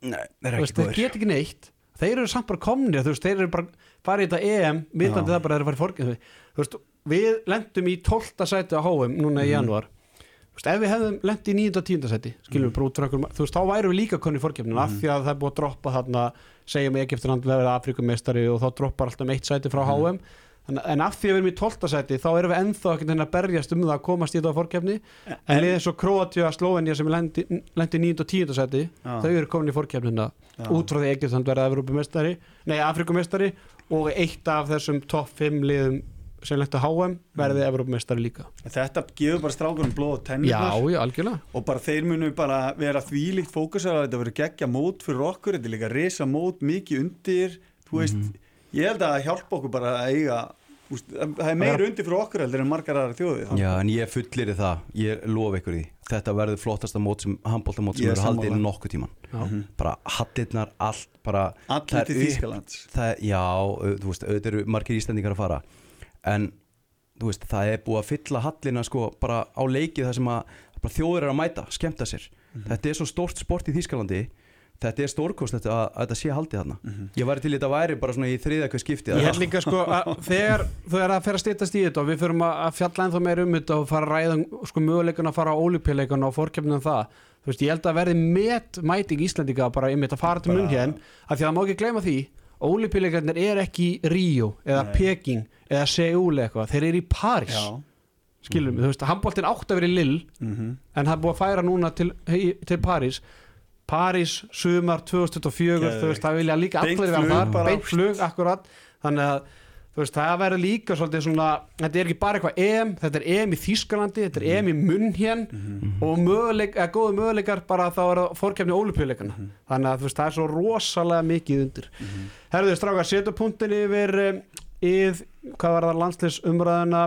Nei, ekki þeir geta ekki neitt. Þeir eru samt bara komnir, þú veist, þeir eru bara farið í þetta EM, vitandi Já. það bara þeir eru farið í fórgefni. Þú veist, við lendum í 12. sæti á HM núna í Mhm. janúar Þú veist, ef við hefðum lent í 9. og 10. seti skilum við bara út frá einhverjum, þú veist, þá værum við líka konni í fórkeppninu af því að það er búið að droppa þarna segjum Egyptaland verið Afrikumestari og þá droppar alltaf um eitt sæti frá HM Þannig, en af því að við erum í 12. seti þá erum við ennþá ekkert að berjast um það að komast í þetta fórkeppni en liðið eins og Kroatia, Slovenia sem lendi, lendi í 9. og 10. seti þau eru komin í fórkeppnina Já. út frá því að Egyptaland verið Evropamestari nei, Afrikumestari og eitt af þessum topp 5 liðum sem lendi á HM verði Evropamestari líka Þetta gefur bara strákunum blóð og algjörlega og bara þeir munu bara vera þvílíkt fókusar að þetta verður geggja mót fyrir okkur þetta er líka risa mót, mikið undir þú veist, ég held að það hjálpa okkur bara að eiga úst, það er meira undir fyrir okkur heldur en margar aðra þjóði Já, en ég fullir það, ég lof ykkur því. Þetta verður flottasta mót sem handbóltamót sem er verður haldið sammála. nokkuð tíman Já. bara hattirnar, allt bara allir til það, Já, au- þú veist, auðvitað eru margir íslendingar að fara. En þú veist, það er búið að fylla hallina sko bara á leikið þar sem að bara þjóður er að mæta, skemmta sér. Þetta er svo stórt sport í Þýskalandi þetta er stórkost að, að þetta sé haldið þarna. Ég væri til í þetta væri bara svona í þriðja hvað skipti Ég held líka sko að þegar þú er að fer að stýttast í þetta og við förum að að fjalla ennþá meir um þetta og fara að ræða um, sko möguleikun að fara á ólupjuleikun og fórkjöfnum um það þú veist, ég held að verði met mæting Íslandika bara einmitt að fara til munn hér af því að það má ekki gleyma því ólupjuleikarnir er ekki í Ríó eða Nei. Peking eða Seúl eða eitthvað, þeir eru í París. Já, skilum við, þú veist, handbóltinn átt að vera í Lill mhm. en það er búið að færa núna til, til París París, sumar 2024 þú veist, það vilja líka allir vera þar, beint flug, akkurat. Þannig að þú veist, það verður líka svolítið svona, þetta er ekki bara eitthvað EM, þetta er EM í Þýskalandi, þetta er EM í Munnhjén og möguleik, eða góðu möguleikar bara þá er það fórkefni ólupjuleikana þannig að þú veist, það er svo rosalega mikið undir. Herðu, strákar, setja punktin yfir um, íð, hvað var það landslis umræðina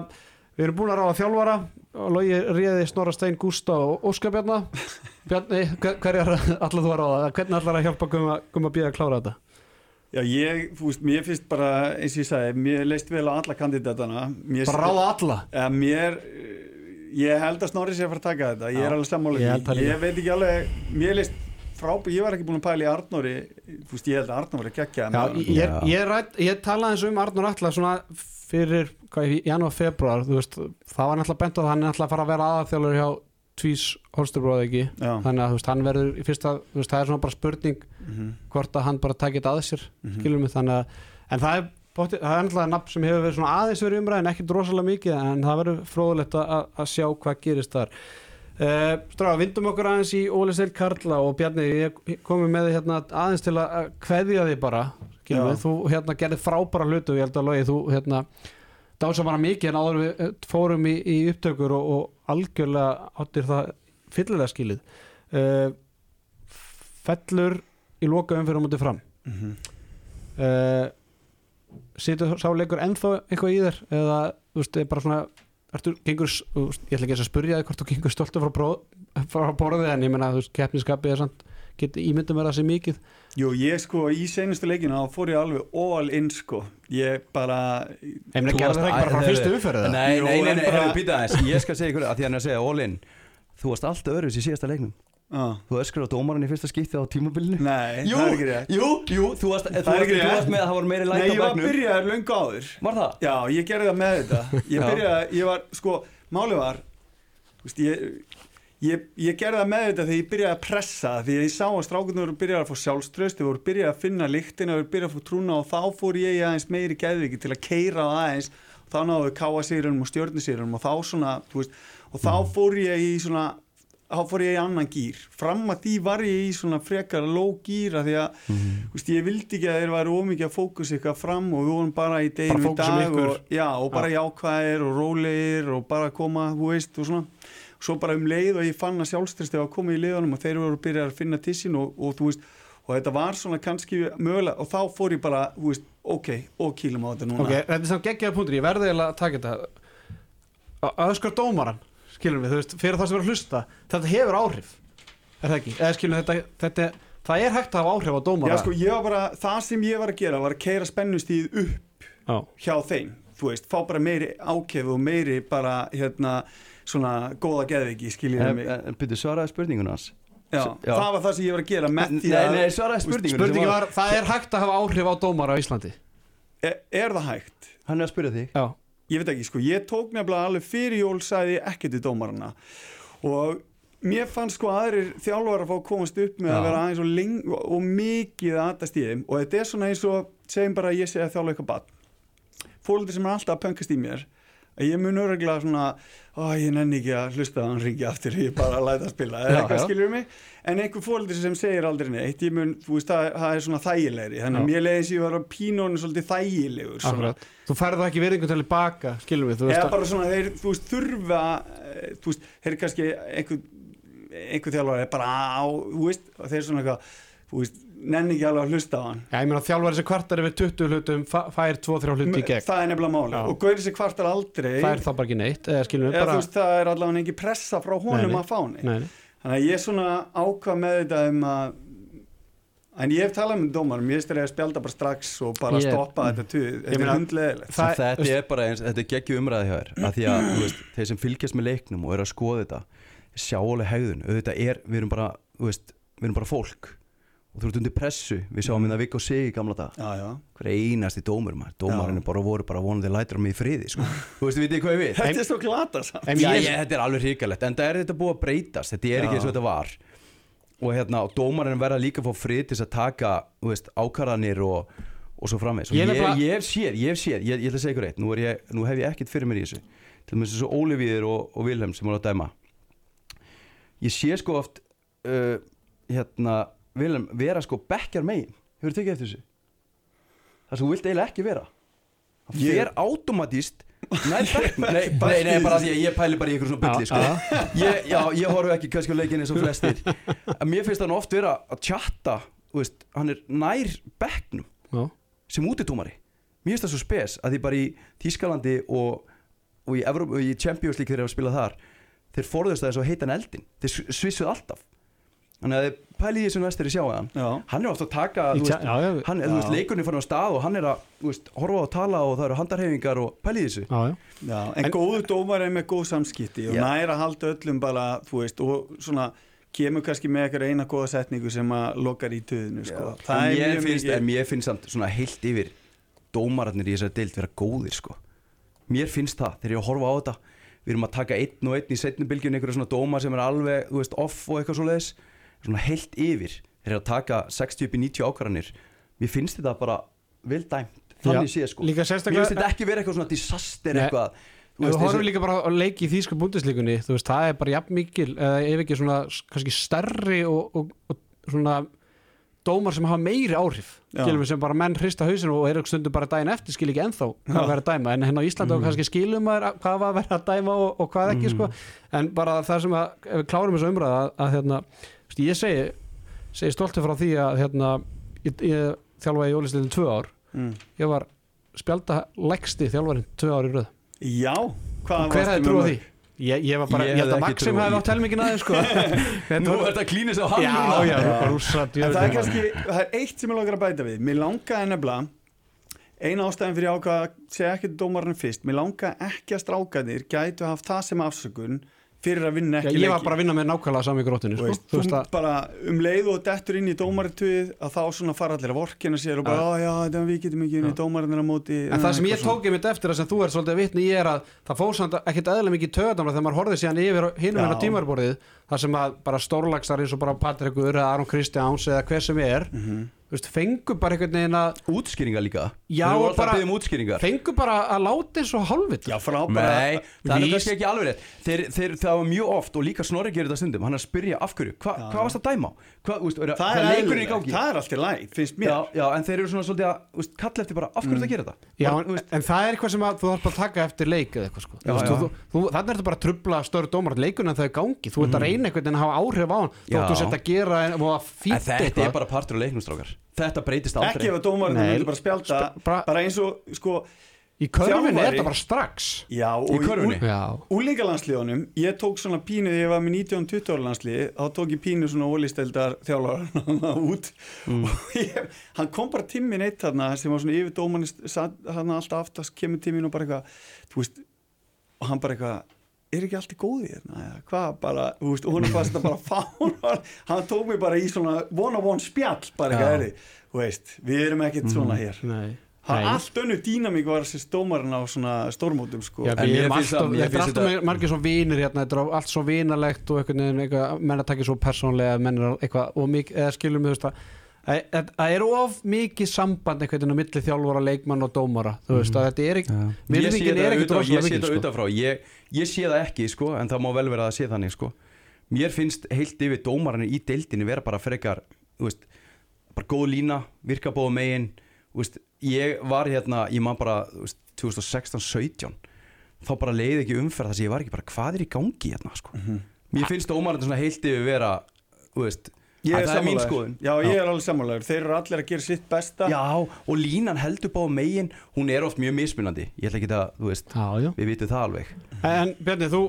við erum búin að ráða þjálfara og logi réði Snorra Stein Gústa og Óskar Bjarna. (laughs) Bjarni, hver er allar (laughs) þú að ráða? Hvernig allar að hjálpa Gumma, gumma býða að klára þetta? Já, ég, þú veist, mér finnst bara, eins og ég sagði, mér leist vel á alla kandidatana. Mér, bara ráða alla? Eða, mér, eh, ég held að Snorri sé að fara að taka þetta, ég er alveg sammála ég ég veit ekki alveg, mér leist frábæð, ég var ekki búin að pæla í Arnóri þú veist, ég held að Arnóri var að gegja ég, ég, ég, ég talaði eins um Arnur Alla svona fyrir hvað, í janúar, februar þú veist, það var náttúrulega bent það hann er náttúrulega að fara að vera aðalþjálfur hjá Tvís Holsterbróð ekki? Já. þannig að þú veist, hann verður í fyrsta þú veist, það er svona bara spurning Mhm, hvort að hann bara takit að sér mhm. skilur mig? Þannig að en það er, bótti, það er náttúrulega nafn sem hefur verið svona aðeins verið umræðin ekkert rosalega mikið en það verður fróðulegt að- að sjá hvað gerist þar uh, Stráða, vindum okkur aðeins í Óli Seil Karla og Bjarni ég komið með þig hérna aðeins til að kveðja þig bara mig, þú hérna gerði frábæra hlutu ég held að logi, þú hérna dása bara mikið en áður við eh, fórum í, í upptökur og, og algjörlega áttir það fyllilega skilið. Uh, fellur í loka umfyrir móti fram. Mhm. uh, situr sá leikur ennþá eitthvað í þér eða þú veist, er bara svona ertu, gengur, ég ætla ekki að spyrja þig hvort þú gengur stoltur frá, frá borðið en ég þú veist, keppniskapið er samt ímyndum vera sér mikið. Jú, ég sko í seinustu leikinu þá fór ég alveg all in sko. Ég bara, ég meina, Þú varst- það ekki bara frá nei, fyrstu nei, umferð eða? Nei, nei, nei, en nei, bara- bara... býta aðeins. Ég skal segja ykkur að því hann er að segja all in. Þú varst alltaf öðruðs í síðasta leiknum á, Þú öskur á dómaran í fyrsta skipti á tímabilinu? Nei, Jú, það er ekki rétt. jú, jú, þú varst, þú varst, þú varst með að það var meiri Nei, læt á ég var bekknum byrjaður löngu áður. Var það? Já, ég gerði það með þetta. Ég byrjaði, ég var, sko, máli var veist, ég, ég, ég gerði það með þetta þegar ég byrjaði að pressa því ég sá að strákunum voru byrjaði að fá sjálfströst þau voru byrjaði að finna lyktina, þau voru byrjaði að fá trúna og þá fór ég aðeins meiri geðviki til að keira aðeins þá náðu káa sýrunum og stjörnusýrunum og þá svona, þú veist, og þá fór ég í svona þá fór ég í annan gýr fram að því var ég í svona frekar low gýr að því að þú veist, ég vildi ekki að þeir væri ómikið að fókus eitthvað fram og við vorum bara í deginu í dag og, já, og bara jákvæðir og rólegir og bara koma, þú veist, og svona. Svo bara um leið og ég fann að sjálfströsti var að koma í liðunum og þeir voru að byrja að finna tissin og, og þú veist, og þetta var svona kannski mögulega, og þá fór ég bara, þú veist, ok, og kýlum á þetta núna. Ok, þetta er samt geggjaða punktur, ég verði að taka þetta. Öskar dómaran skilum við, þú veist, fyrir það sem er að hlusta þetta hefur áhrif, er það ekki eða skilum þetta, þetta, það er hægt að hafa áhrif á dómara Já, sko, ég var bara, það sem ég var að gera var að keira spennustíð upp Já. hjá þeim, þú veist, fá bara meiri ákef og meiri bara, hérna, svona góða geðviki, En, mig. en, en byrju, svaraði spurningun hans Já, já. það var það sem ég var að gera með Nei, því að, nei, svaraði spurningun spurningi var, það er hægt að hafa áhrif á dómara á Íslandi er, er það hægt? Hann er að spyrja þig já, Ég veit ekki, sko, ég tók nefnilega alveg fyrir jól sagði ég ekkert í dómarana. Og mér fannst sko aðrir þjálfar að fá að komast upp með Já. að vera aðeins og, leng, og mikið að aðast í þeim. Og þetta er svona eins og segjum bara að ég segja að þjálfa eitthvað bann fólöldur sem er alltaf að pöngast í mér ég mun öruglega svona ó ég nenni ekki að hlusta að hann ringi aftur ég er bara læta að spila. Eða eitthvað skilur mig? En einhver fólöldur sem segir aldrei neitt ég mun, þú veist, það, það er svona þægilegri. Þannig að mér leiðis ég var á pínónu svolítið þægilegur svona. Þú færði það ekki verðingu til í baka, skilum við, þú veist eða bara svona þeir, þú veist, þurfa eh, þú veist, þeir eru kannski einhver, einhver þjálfari bara á, þú veist, þeir svona eitthvað þú veist, nenni ekki alveg að hlusta á hann. Já, ég meina þjálfari sem kvartar yfir 20 hlutum fær 2-3 hluti í gegn. það er nefnilega máli Já. og Gauri sér kvartar aldrei fær þá bara ekki neitt eða skilum við eða bara þú veist, það er allavega ekki pressa frá honum Nei, nei. að fá nei. þannig að ég er svona ákvað með þetta um að en ég hef talað með dómarum, ég styrir að spjálta bara strax og bara Ég- stoppa þetta tuð Ég þetta er hundleðilegt Það- þetta er bara eins, þetta er geggju umræði hjá þér að því að veist, þeir sem fylgjast með leiknum og eru að skoða þetta sjá alveg hegðun, auðvitað er við erum bara, veist, við erum bara fólk og þú ert undir pressu, við sáum mm. það Viggo Sig í gamla dag, hver einasti dómur maður, dómarinn er bara voru bara vonandi lætur mig í friði, sko, (laughs) þú veist, vitið þið hvað ég við þetta er svo glata samt. En Já, ég- ég, þetta er alveg hrikalegt, en það er þetta búið að breytast. Þetta er ekki Já. eins og þetta var. Og hérna, og dómarinn verða líka að fá frið til þess að taka, þú veist, ákvarðanir og, og svo framvegs og Ég ég, er hef séð, ég hef séð, ég, ég ætla að segja ykkur eitt. Nú, er ég, nú hef ég ekkert fyrir mér í þessu. Til dæmis þessu Ólivíður og, og Vilhelm sem voru að dæma. Ég sé sko oft uh, hérna, Vilhelm vera sko bekkjar megin, hefur tekið eftir þessu? Það sem þú vilt eiginlega ekki vera. Hann Ég- fer automatist nær bekknum. Nei, nei, nei, bara því að ég pæli bara í ykkur svona bulli sko. ég, já, ég horf ekki kannski á leikinni eins og flestir. En (laughs) mér finnst hann oft vera að tjatta þú veist, hann er nær bekknum Já. sem útitómari mér finnst það svo spes að því bara í Þískalandi og, og í, Evróp, og í Champions League þegar ég var að spila þar þeir forðust það eins og heitan eldin þeir svissuð alltaf þannig að þið pælið í þessum vestri sjáu hann já. hann er ofta að taka Í veist, já, já. hann, þú veist, Já. leikurinn er farin á stað og hann er að þú veist, horfa að tala og það eru handarhefingar og pælið í þessu Já, já. Já, en, En- góðu dómar er með góð samskipti og næra að halda öllum bara, þú veist, og svona kemur kannski með eitthvað eina góða setningu sem að lokar í töðinu, sko. en er mér mjög finnst, mér finnst samt svona heilt yfir dómararnir í þessari deild vera góðir sko. mér finnst það þegar ég horfa á þetta við erum að taka einn og einn í setni bylgjun einhverja svona dómar sem er alveg þú veist, off og eitthvað svo leiðis svona heilt yfir eru að taka 60-90 ákvarðanir. Mér finnst þetta bara vel dæmt þannig Já, sé sko. líka mér sérstaklega- finnst þetta ekki vera eitthvað svona disaster eitthvað við eins horfum og- líka bara að leiki í þýsku búndislíkunni þú veist, það er bara jafn mikil eða ef ekki svona kannski stærri og, og, og svona dómar sem hafa meiri áhrif skilum við sem bara menn hrista hausinu og eru stundu bara daginn eftir skil ekki ennþá hvað Já. verður að dæma. En henn á Íslandi mm. kannski skilum maður að- hvað var að vera að dæma og, og hvað ekki sko. En bara það sem að ef við klárum þessu umræða að, að hérna, veist, ég segi segi stolti frá því að hérna, ég, ég þjálfaði í Ólistilin tvö ár Mm. ég var spjálta lægsti þjálfarinn tvö ár í röð Já, hvað hver hefði trúið því? Ég, ég var bara, Ég held að Maxim hefði því. átt helmingin aðeins sko (laughs) Þetta nú var- er þetta klínist á hann Já, já, Já. bara rússa En það er kannski, það er eitt sem ég langar að bæta við. Mér langaði nefnilega, eina ástæðin fyrir ég ákvað að segja ekki dómarinn fyrst, mér langaði ekki að strákanir gætu haft það sem afsökun fyrir að vinna Já, ekki ég var bara að vinna með nákvæmlega sami grótinu sko. Þú veist að bara um leið og dettur inn í dómarituð að þá svona fara allir að vorkina sér og bara, já, já, þetta við getum ekki inn í dómarinn á móti En það sem ég tók ég mitt eftir að sem þú ert svolítið að vitni í er að það fór samt ekkert eðlilega mikið töðanamla þegar maður horfið síðan yfir hinum Já. en á tímarborðið þar sem að bara stórlagsar eins og bara Patrik Ur eða Aron Kristjáns eða hver sem er Mhm. þú veist, fengu bara einhvern veginn að útskýringar líka. Já, bara- um útskýringar. fengu bara að láta eins og hálfvita. Já, frá bara Nei, það er kannski ekki alveg rétt. Þeir, þeir, Það var mjög oft og líka Snorri gerir þetta stundum Hann er að spyrja af hverju, Hva, Já. hvað varst að dæma? á? Hvað, úst, er, Það er leikurinn í gangi? það er allt í læg, finnst mér. Já, já, en þeir eru svona svolítið að úst, kalla eftir bara af hverju mm. það gerir þetta? Já, Bara, en, en það er eitthvað sem að þú þarf að taka eftir leik eða eitthvað sko. Þú þú, þú, þannig er þetta bara að trubla störu dómar leikun en það er gangi, þú ert að reyna einhvern veginn að hafa áhrif á hann þú ættu að setja að gera en, og að En fýta þetta er bara partur af leiknumstrákar Þetta breytist aldrei. Ekki ef að dómarinn myndi bara spjálta Sp- bara- bara eins og, sko í körfinni er þetta bara strax. Já, og Í körfunni? Já, Úlingalandsliðunum, ég tók svona pínu þegar ég var með 19-20 landsliði, þá tók ég pínu svona ólisteldar þjálfar (laughs) út. Og ég, hann kom bara tímmin eitt þarna sem var svona yfir dómanni hann alltaf aftast kemur tímmin og bara eitthvað, þú veist, og hann bara eitthvað er ekki allt í góði hérna, eða hvað bara, þú veist, og hún er fast að bara (laughs) fána hann tók mig bara í svona one on one spjall bara eitthvað, þú veist, við erum ekkert svona hér. Nei Það er allt önnu dýnamík var þessi stómarinn á svona stórmótum sko. Já, En við mér erum finnst alltaf, það- er margir svo vinir hérna, þetta er allt svo vinalegt og einhvern veginn, eitthvað, menn að taka svo persónlega, menn er eitthvað, og mikið, eða skilum við, þú veist að að- að það er of mikið samband einhvern veginn á milli þjálfara, leikmann og dómara þú veist að þetta er ekki, Ég sé virðingin það er ekkert utan- rosalega Ég sé þetta sko. utanfrá ég, ég sé það ekki sko En það má vel vera að sé þannig sko Mér finnst heilt yfir dómarinn í deildinni vera bara frekar þú veist, bara góð lína, virka bóða megin þú veist, ég var hérna ég man bara þú veist, 2016-17 þá bara leiði ekki umferð þar sem ég var ekki bara hvað er í gangi hérna sko? Mér finnst dómarinn svona heilt yfir vera þú veist, Ég að er það er mín sammálaður. skoðun. Já, ég er alveg sammálaður. Þeir eru allir að gera sitt besta. Já, og línan heldur bá megin. Hún er oft mjög mismunandi. Ég ætla ekki að, þú veist, Já, já. við vitum það alveg. En Bjarni, þú,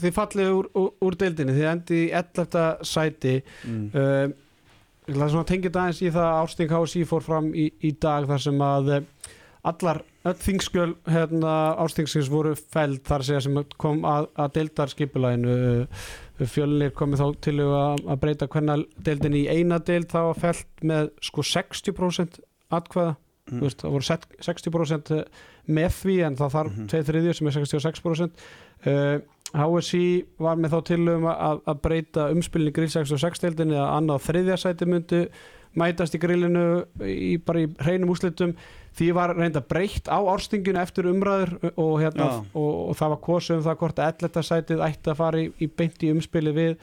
þið fallið úr, úr, úr deildinni, þið endi í 11. sæti. Mm. uh, ég ætla svona að tengja þetta aðeins í það að Ásting HSI fór fram í, í dag þar sem að eh, allar þingskjöl hérna, ástingsins voru fæld þar sem kom að, að deildarskipulæginu fjölnir komið þá til að, að breyta hvernig deildin í eina deild þá var fælt með sko 60% atkvæða Mm. Þú veist, það voru set- 60% með því en það þarf Mhm. tveið þriðjur sem er 66% uh, HSI var með þá tilum að, að breyta umspilni grill 66 deildinni að annað þriðja sæti myndu mætast í grillinu í, bara í hreinum úslitum því var reynda breytt á árstinginu eftir umræður og, hérna, og, og það var kosið um það hvort að 11. sætið ætti að fara í, í beint í umspili við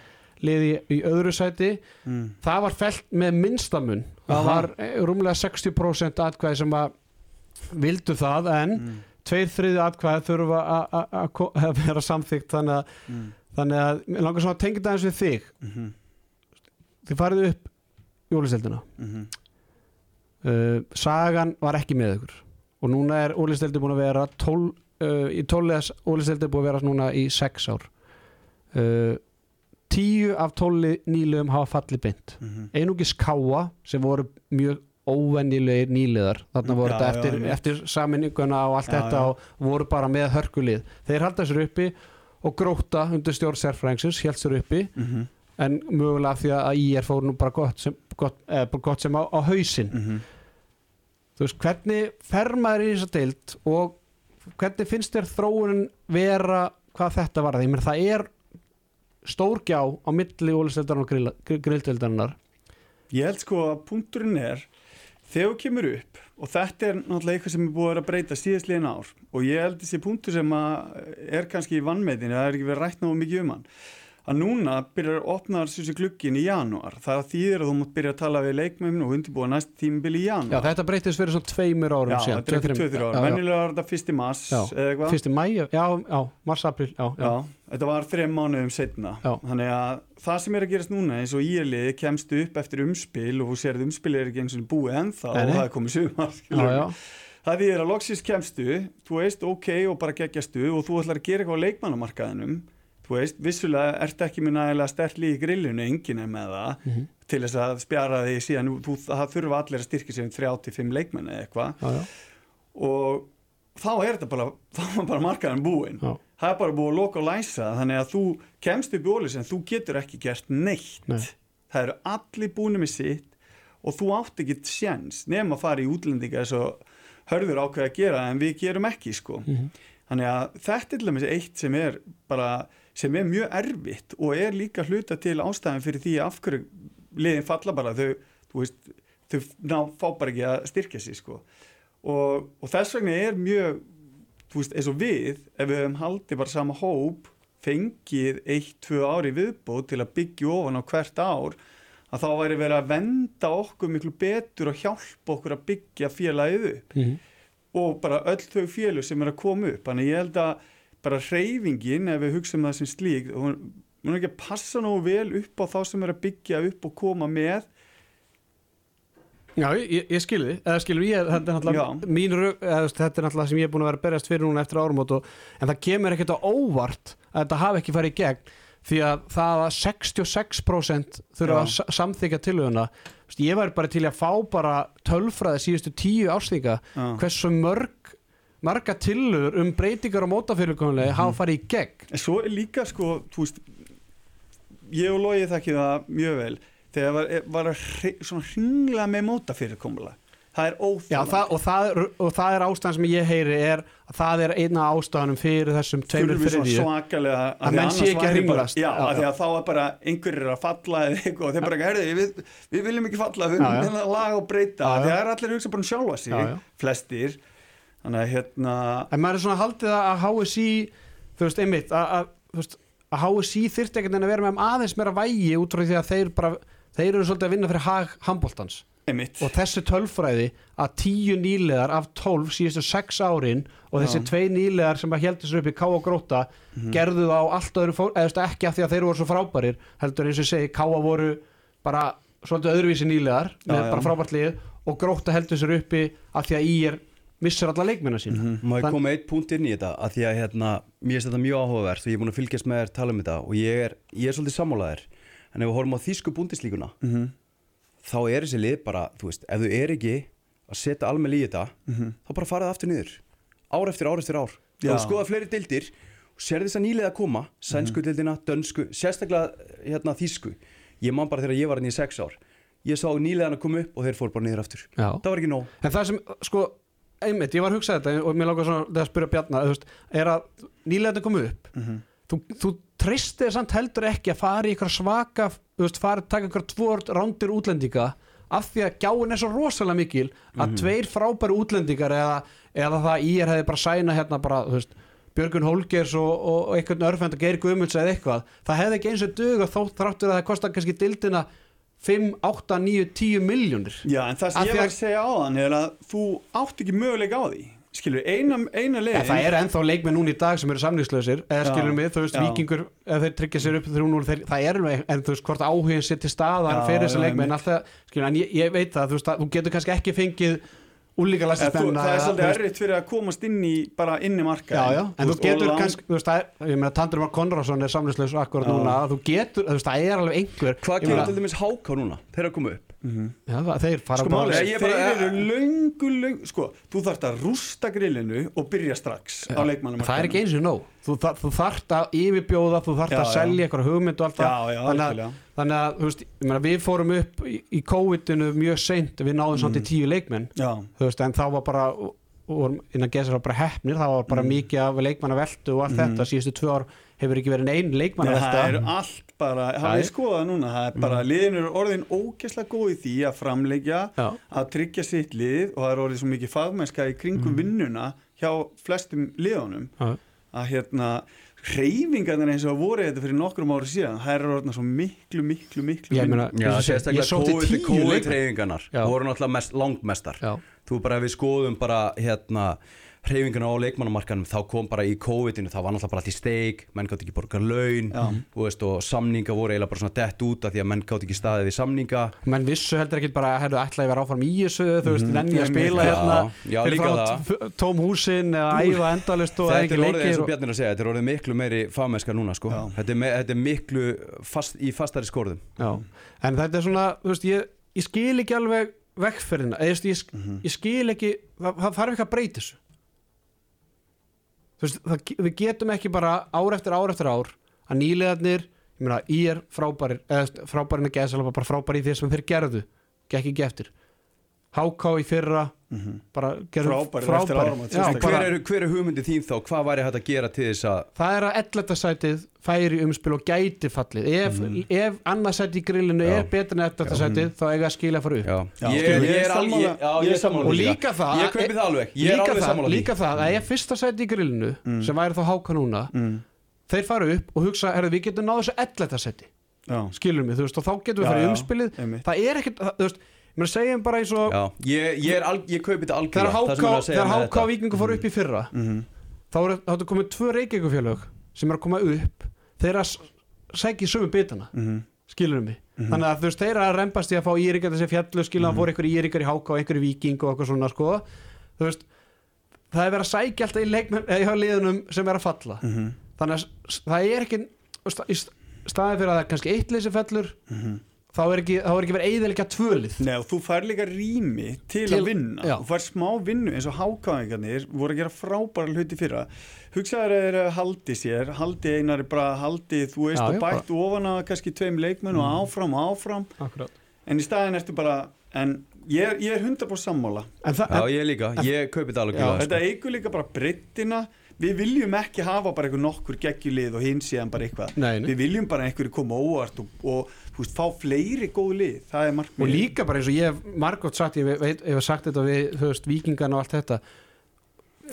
liði í öðru sæti Mm. það var felt með minnstamun það var eh, rúmlega 60% atkvæði sem að vildu það en Mm. Tveir þriði atkvæði þurfa að- vera samþygt þannig að, Mm. þannig að langar svona að tengja þetta eins við þig Mhm. þið farið upp jólisteldina Mhm. uh, sagan var ekki með ykkur og núna er ólisteldi búin að vera tól, uh, í tóliðas ólisteldi búin að vera núna í sex ár uh, tíu af tóli nýluðum hafa fallið beint Mhm. einungis káa sem voru mjög óvennilegir nýliðar þarna voru Já, þetta já, eftir, einmitt. eftir saminninguna og allt Já, þetta já. og voru bara með hörkulið þeir halda sér uppi og gróta undir stjórn sérfræðingsins held sér uppi Mhm. en mögulega því að ég er fór nú bara gott sem, gott, eh, bara gott sem á, á hausinn Mhm. þú veist, hvernig fer maður í þessa deild og hvernig finnst þér þróunin vera hvað þetta var menn það er stór gjá á milli ólisteldar og grilldeildarinnar Ég held sko að punkturinn er þegar þú kemur upp og þetta er náttúrulega eitthvað sem er búið að breyta síðastliðin ár og ég held þessi punktur sem er kannski í vannmetin það er ekki verið rætt náðu mikið um hann að núna byrjar að opna þessi glukkin í janúar. Það þýðir að þú mátt byrja að tala við leikmöfn og undirbúa næst tímabili í Já, janúar þetta breytist fyrir svona tveimur árum Já, síðan þetta er ekki 2-3 ára, Já, já. venjulega var þetta fyrst í mass Já, eða eitthvað. Fyrst í mæ, já, já, mars, april já, já. Já, þetta var þreim mánuðum setna Já. Þannig að það sem er að gerast núna eins og íliði kemst upp eftir umspil og þú sér að umspil er ekki eins og búið ennþá Nei, og það er komið sumar Já, já. Það því er að loksist kemstu þú veist ok og bara geggjastu og þú ætlar að gera eitthvað á leikmannamarkaðinum þú veist, vissulega ert ekki með nægilega sterli í grillinu, enginn er með það Mhm. til þess að spjara því síðan þú, það þurfa allir að styrkja sig um 35 leikmenn eða eitthvað og þá er þetta bara, (laughs) þá er bara markaðan búinn Já. það er bara búið að loka og læsa þannig að þú kemst upp í ólis en þú getur ekki gert neitt Nei. það eru allir búinu með sitt og þú átt ekki sjens nefn að fara í útlendinga eins og hörður ákveð að gera en við gerum ekki sko Mhm. þannig að þetta er til dæmis eitt sem er bara, sem er mjög erfitt og er líka hluta til ástæðan fyrir því af hverju liðin falla bara. Þau, þú veist, þau ná, fá bara ekki að styrkja sig sko. Og, og þess vegna er mjög þú veist, eins og við ef við hefum haldið bara sama hóp fengið eitt, tvö ári viðbót til að byggja ofan á hvert ár að þá væri verið að venda okkur miklu betur og hjálpa okkur að byggja félagið upp. Mhm. og bara öll þau félug sem er að koma upp. Þannig ég held að bara hreyfingin ef við hugsaum það sem slík hún hún er ekki að passa nógu vel upp á þá sem er að byggja upp og koma með Já, ég, ég skilði, eða skilur ég, þetta er náttúrulega Já. mín veist, þetta er náttúrulega sem ég er búin að vera að berjast fyrir núna eftir árumót og, en það kemur ekkert á óvart að þetta hafi ekki farið í gegn því að það að 66% þurfa Já. að sa- samþykja tilhuguna ég væri bara til að fá bara tölfræði síðustu tíu árstíka Já. hversu mörg marga tilhugur um breytingar á mótafyrirkomunlega Mhm. hafa farið í gegn. En svo er líka sko veist ég og Lógi þekki það mjög vel þegar var, var að hringla með mótafyrirkomula það er það, og, og það er ástæðan sem ég heyri er að það er eina ástæðanum fyrir þessum tveimur þriðju. svakalega Að því menn sé ekki að hringlast. já, Já, því já. að þá er bara einhverjir að falla og þeir bara, herði, við, við viljum ekki falla við viljum að laga og breyta. Því það er allir að hugsa bara um sjálfa sig. Flestir þannig að hérna En maður er svona haldið að HSI þú veist, einmitt að, að, að HSI þyrfti ekkert en að vera með aðeins meira vægi út frá því að þeir bara þeir eru svolítið að vinna fyrir hag handbóltans einmitt og þessi tölfræði að tíu nýlegar af tólf síðustu sex árin og þessi Já. tvei nýlegar sem að heldur sér upp í Ká og Gróta gerðu það á allt öðru fór, eða ekki af því að þeir voru svo frábærir heldur eins og segi, Ká voru bara svolítið öðruvísi nýlegar með já. bara frábært lið og Gróta heldur sér uppi af því að í er missur alla leikmennar sína. Mhm. Má ég Þann- koma eitt punkt inn í þetta? Að því að hérna, mér finnst þetta mjög áhugavert og ég er búin að fylgjast með þér tala um þetta og ég er, ég er svolítið sammálaðir en ef við horfum á þýsku búndislíkuna Mhm. þá er þessi lið bara, þú veist, ef þú er ekki að setja almenn í þetta þá bara farið aftur niður. Ár eftir ár eftir ár. Og skoða fleiri deildir og sér þess að nýlega að koma sænsku deildina, dönsku, sérstaklega hérna þýsku. Ég man bara þegar ég var hérna í sex ár. Ég sá nýlegan að koma upp og þeir fór bara niður aftur. Já. það var ekki nóg. En það sem, sko, einmitt, ég var að hugsa þetta og mér langar svona að spyrja Bjarna þú veist, er að nýlega þetta komið upp Mhm. þú, þú treystir samt heldur ekki að fara í ykkur svaka veist, fara að taka ykkur tvor rándir útlendinga af því að gjáin er svo rosalega mikil að tveir frábæri útlendingar eða, eða það í er hefði bara sæna hérna bara, þú veist Björgun Holgers og, og, og einhvern örfend að geiri Guðmunds eða eitthvað, það hefði ekki eins og duga þó þráttur að það kostar kannski dildina 5, 8, 9, 10 miljónir Já, en það sem ég var að- segja á þann er að þú átt ekki möguleika á því skilur, eina, eina leiðin það eru ennþá leikmenn núna í dag sem eru samlýslausir eða skilur mig, þú veist, já. vikingur ef þeir tryggja sér upp 3-0 þeir- það er alveg, en þú veist, hvort áhugin sér til staðar Já, fyrir þessa leikmenn, einmitt. alltaf skilur, en ég, ég veit það, þú veist, þú getur kannski ekki fengið úlíka þú, læstismenn það er svolítið erfitt fyrir að komast inn í bara inn í marka Já, já, en þú getur kannski, þú veist, það er, ég meina, Tandri Már Konradsson er samlýslaus akkurat núna, þú getur, þú veist, það er alveg einhver Hvað gerir til dæmis háká núna? Þeir eru að koma upp? Já, það- þeir fara Sko bara máli, Nei, ég þeir bara- eru löngu, löngu sko, þú þarft að rústa grillinu og byrja strax á leikmannum það er ekki eins og nóg þú, þar, þú þarft að yfirbjóða þú þarft Já, að selja eitthvað hugmynd og allt það. Þannig, að, þannig að veist, meina, við fórum upp í, í COVID-inu mjög seint við náðum samt í Mm. tíu leikmenn. Veist, en þá var bara innan gesar bara hefnir, það var bara Mm. mikið af leikmanna veltu og allt þetta, síðustu tvö ár hefur ekki verið neinn leikmanna Nei, það velta er allt bara, Það er- skoðað núna? Það er bara, liðin eru orðin ógeðslega góð í því að framleggja, Já. að tryggja sitt lið og það er orðið svo mikið fagmennska í kringum vinnuna hjá flestum liðunum. Já. Að hérna reyfingarnir eins og voru þetta fyrir nokkrum ári síðan það er orðin svo miklu, miklu, miklu ég meina, Já, sérstaklega leikmenn COVID-reyfingarnar Já. voru náttúrulega mest, langmestar Já. Þú bara ef við skoðum bara hérna hreyfinguna á leikmannamarkanum þá kom bara í COVID-inu, það var náttúrulega bara allt í steik menn gátt ekki borga laun þú veist, og samninga voru eiginlega bara svona dett út af því að menn gátt ekki staðið við samninga. Menn vissu heldur ekki bara að ætla að vera áfram í þessu þú veist, nenni að spila hérna. Já, fyrir tóm húsin eða æfa endalist og ekki er leikir þetta er orðið miklu meiri fagmennska núna sko. Þetta, er me, þetta er miklu fast, í fastari skorðum. Já. en þetta er svona, þú veist, ég, ég skil ekki alveg vekkferðina ég, ég, Mhm. ég skil ekki, það, það þarf ekki að breyta þessu þú veist, það, við getum ekki bara ár eftir ár eftir ár að nýlegaðnir ég meina, í er frábærir eða frábærin að geða bara frábæri í því sem þeir gerðu gekk ekki eftir HK í fyrra bara gerðu Frábærir eftir frábæri bara, hver, er, hver er hugmyndi þín þá, hvað væri hægt að gera til þess að það er að 11. sætið færi umspil og gæti fallið. Ef, ef annað sæti í grillinu. Já. er betur en 11. sætið þá eiga að skila að fara upp. Já, Já, ég, ég, ég er alveg og líka. Það ég kaupi það alveg, ég er líka alveg það, að ef fyrsta sæti í grillinu sem væri þá háka núna mm. þeir fara upp og hugsa, við getum náðu þessu 11. sæti Já, skilur mig, þú veist, og þá getum við farið umspilið. það er ekkert, þú veist, mér segjum bara eins og Já, ég, ég, er al, ég kaupi þetta algjörlega segja þegar með háka þetta. vikingu fór upp í fyrra Mhm. þá er þá er komið tvö reykjökufélög sem er að koma upp þeir að sækja í sömu bitana Mhm. skilur mig þannig að þú veist þeir að rempast í að fá íringar þessi fjallu skilur að fór einhver íringar í háka og einhver í viking og eitthvað svona sko veist það er verið að sækja alltaf í leikmenn eða hjá liðunum sem er að falla Mhm. þannig að það er ekki í staðið fyrir að það er kannski eitt sem fellur Mhm. Þá er ekki, þá er ekki verið eiðilega tvölið. Nei, og þú fær líka rými til, Til- að vinna. já. þú fær smá vinnu eins og hákáðingarnir voru að gera frábæra hluti fyrra. Hugsaður að þeir haldi sér haldi einari bara haldi þú veist Já, og já, bætt ofan að kannski tveim leikmenn og áfram og áfram. Akkurat. en í staðin ertu bara en ég, ég er 100% sammála. En það, Já, ég líka, ég kaupi þetta alveg Já, glæða, þetta eigur líka bara breyttina við viljum ekki hafa bara einhver nokkur geggjulið og hins síðan bara eitthvað. Nei, nei. við viljum bara einhverju koma óvart og, og veist, fá fleiri góð lið það er markmið og líka bara eins og ég hef margótt sagt, ég hef sagt þetta við, þú veist, vikingan og allt þetta.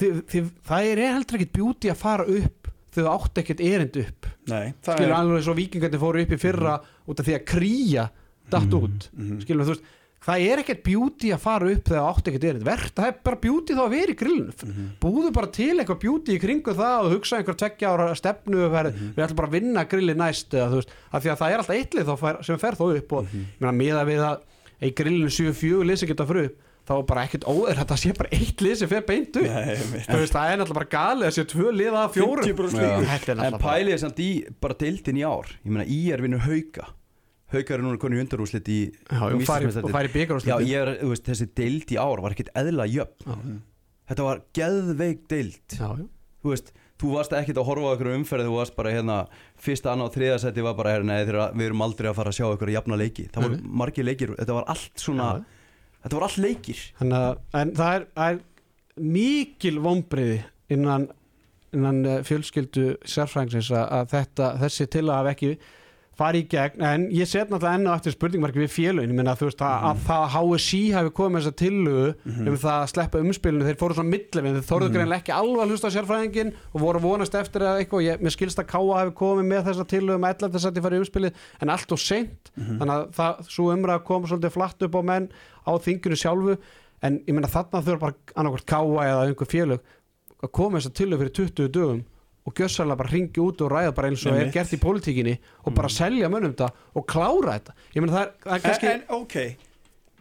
Þið, þið, það er heldur ekkit bjúti að fara upp. Þú átt ekkit erind upp. Nei, skilur er alveg svo vikingandi fóru upp í fyrra út af því að kría datt út. mhm. skilur þú veist það er ekkert bjúti að fara upp þegar átt ekkert erind verð, það er bara bjúti þá að vera í grillinu Mhm. búðu bara til eitthvað bjúti í kringu það og hugsa einhver tveggja ára stefnu við, Mhm. við ætlum bara að vinna grilli næst eða, veist, af því að það er alltaf þá fær, sem fer þó upp og ég meina miða við að í grillinu 7-4 lið sem geta upp þá er bara ekkert óður þetta sé bara eitt lið sem fer beint upp Nei, ég veit. Þú veist, það er náttúrulega bara galið að sé tvö lið að fjórum 50% Já. líkur. Þetta er En pælið er samt í bara deildin í ár Ég meina, í er vinnur hauka Haukar er núna konu í undarúslit í Já, og fari, Já, er, veist, þessi deild í ár var ekkit eðla jöfn. Þetta var geðveik deild. Já, já. Þú veist, þú varst ekkit að horfa á okkur umferði Þú varst bara hérna, fyrsta, annað og þriða seti var bara, hérna, við erum aldrei að fara að sjá okkur jafna leiki. Það voru Mhm. margir leikir, þetta var allt svona Já. Þetta var allt leikir. Þannig að en það er, er mikil vombriði innan, innan eh, fjölskyldu sérfræðingsins að, að þetta, þessi til að hafa ekki farið í gegn, en ég set náttúrulega enn og eftir spurningmarki við félugin, ég meina þú veist að, að það HSI hafi komið með þessa tillugu um það að sleppa umspilinu, þeir fóru svona millefinn, þeir þorðu greinlega ekki alveg að hlusta á sérfræðingin og voru að vonast eftir að eitthvað, ég, mér skilst að Káa hafi komið með þessa tillugu með 11. seti farið í umspilið, en allt og seint. Þannig að það, svo umræða kom svolítið flatt upp á menn á þinginu sjálfu. En ég meina þarna þurfa bara annarkvort Káa eða einhver félög að koma þess að tillugu fyrir 20 dögum og gjössalega bara ringi út og ræða bara eins og er Einmitt. gert í pólitíkinni og bara selja mönnum þetta og klára þetta ég meina það er, það er kannski en, en ok,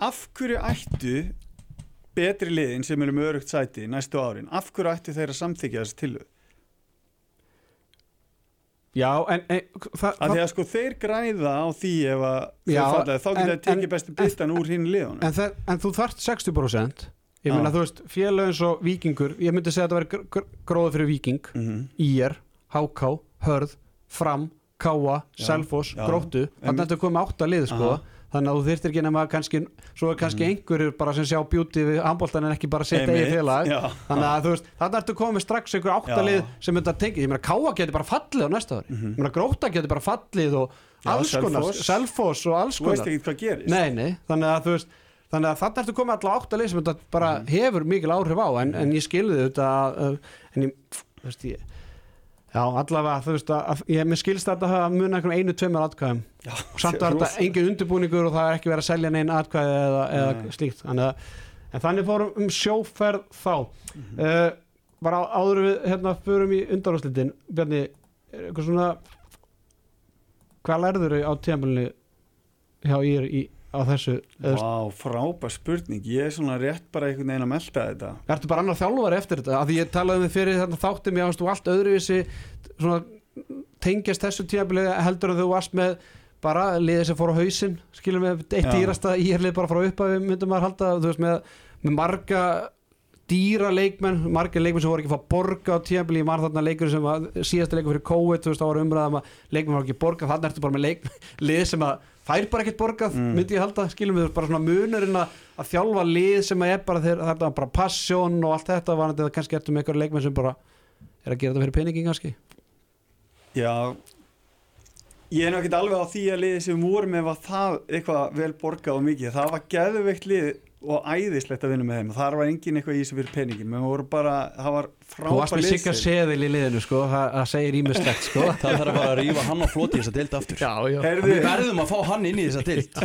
af hverju ættu betri liðin sem eru með örugt sæti næstu árin, af hverju ættu þeir að samþykja þessi tilöð? já, en, en það, Af því að sko þeir græða á því ef að Já, falla, þá en- þeir tekið bestu bitan úr hinn liðunum en, það, en þú þarft 60% ég meina þú veist, félög eins og vikingur ég myndi segja að þetta veri gr gróði fyrir viking Mhm. IR, HK, Hörð Fram, Káa, já. Gróttu, þannig að þetta komið átta lið sko, þannig að þú þyrftir ekki nema kannski, svo er kannski einhverjur bara sem sjá bjúti við handbóltan en ekki bara setja eigið félag, já. þannig að þú veist þannig ertu komið strax einhver átta Já. lið sem þetta tengið, ég meina Káa getur bara fallið á næsta ári, ég meina Gróta getur bara fallið og. Já, alls konar. Selfoss og alls Þú veist konar. ekki hvað gerist. Nei, nei, þannig að þú veist þannig að þannig ertu komið allavega átta lið sem þetta bara Mhm. hefur mikil áhrif á en, en ég skilði þetta uh, en ég, þú veist ég já, allavega, þú veist að, að ég mér skilst þetta að muna einhverjum einu, tveimur atkvæðum. Já, samt (laughs) var þetta engin undirbúningur og það er ekki verið að selja neinn atkvæði eða, eða slíkt. Þannig að, en þannig fórum um sjóferð þá. Mhm. uh, bara áður við hérna förum í undanúrslitin Bjarni, eitthvað svona hvað lærður þau á tíðanbölinu hjá ír í, á þessu Vá, frábær spurning. Ég er svona rétt bara einhvern veginn að melta þetta. Ertu bara annar þjálfari eftir þetta? Af því ég talaði með fyrir þetta þáttum ég ástu allt öðruvísi svona, tengjast þessu tímabili heldur að þú varst með bara liðið sem fór á hausinn skilur með eitt Já. dýrasta íherlið bara frá uppafi myndum maður halda. Þú veist með, með marga dýra leikmenn, marga leikmenn sem voru ekki að fá borga á ég var þarna leikur sem var síðasta leikur fyrir COVID, þú veist, þá var umræðum að leikmenn var ekki borga, þannig ertu bara með leik, (laughs) lið sem að fær bara ekkert borgað, Mm. myndi ég halda skilum við bara svona munurinn að, þjálfa lið sem að er bara þeir, þetta er bara passion og allt þetta var þetta kannski ertu með eitthvað leikmenn sem bara er að gera þetta fyrir peningin kannski Já Ég er náttúrulega alveg á því að liðið sem voru með var það eitthvað vel borgað og mikið það var geðveikt lið og æðislegt að vinna með þeim. Og þar var engin eitthvað í þessu fyrir peningin menn voru bara, það var Þú varst með liðsheild. seðil í liðinu sko, það, segir ímislegt sko. Það þarf að rífa hann á floti í þessa deild aftur. Já, já. Heyrðu, Við verðum að fá hann inn í þessa deild.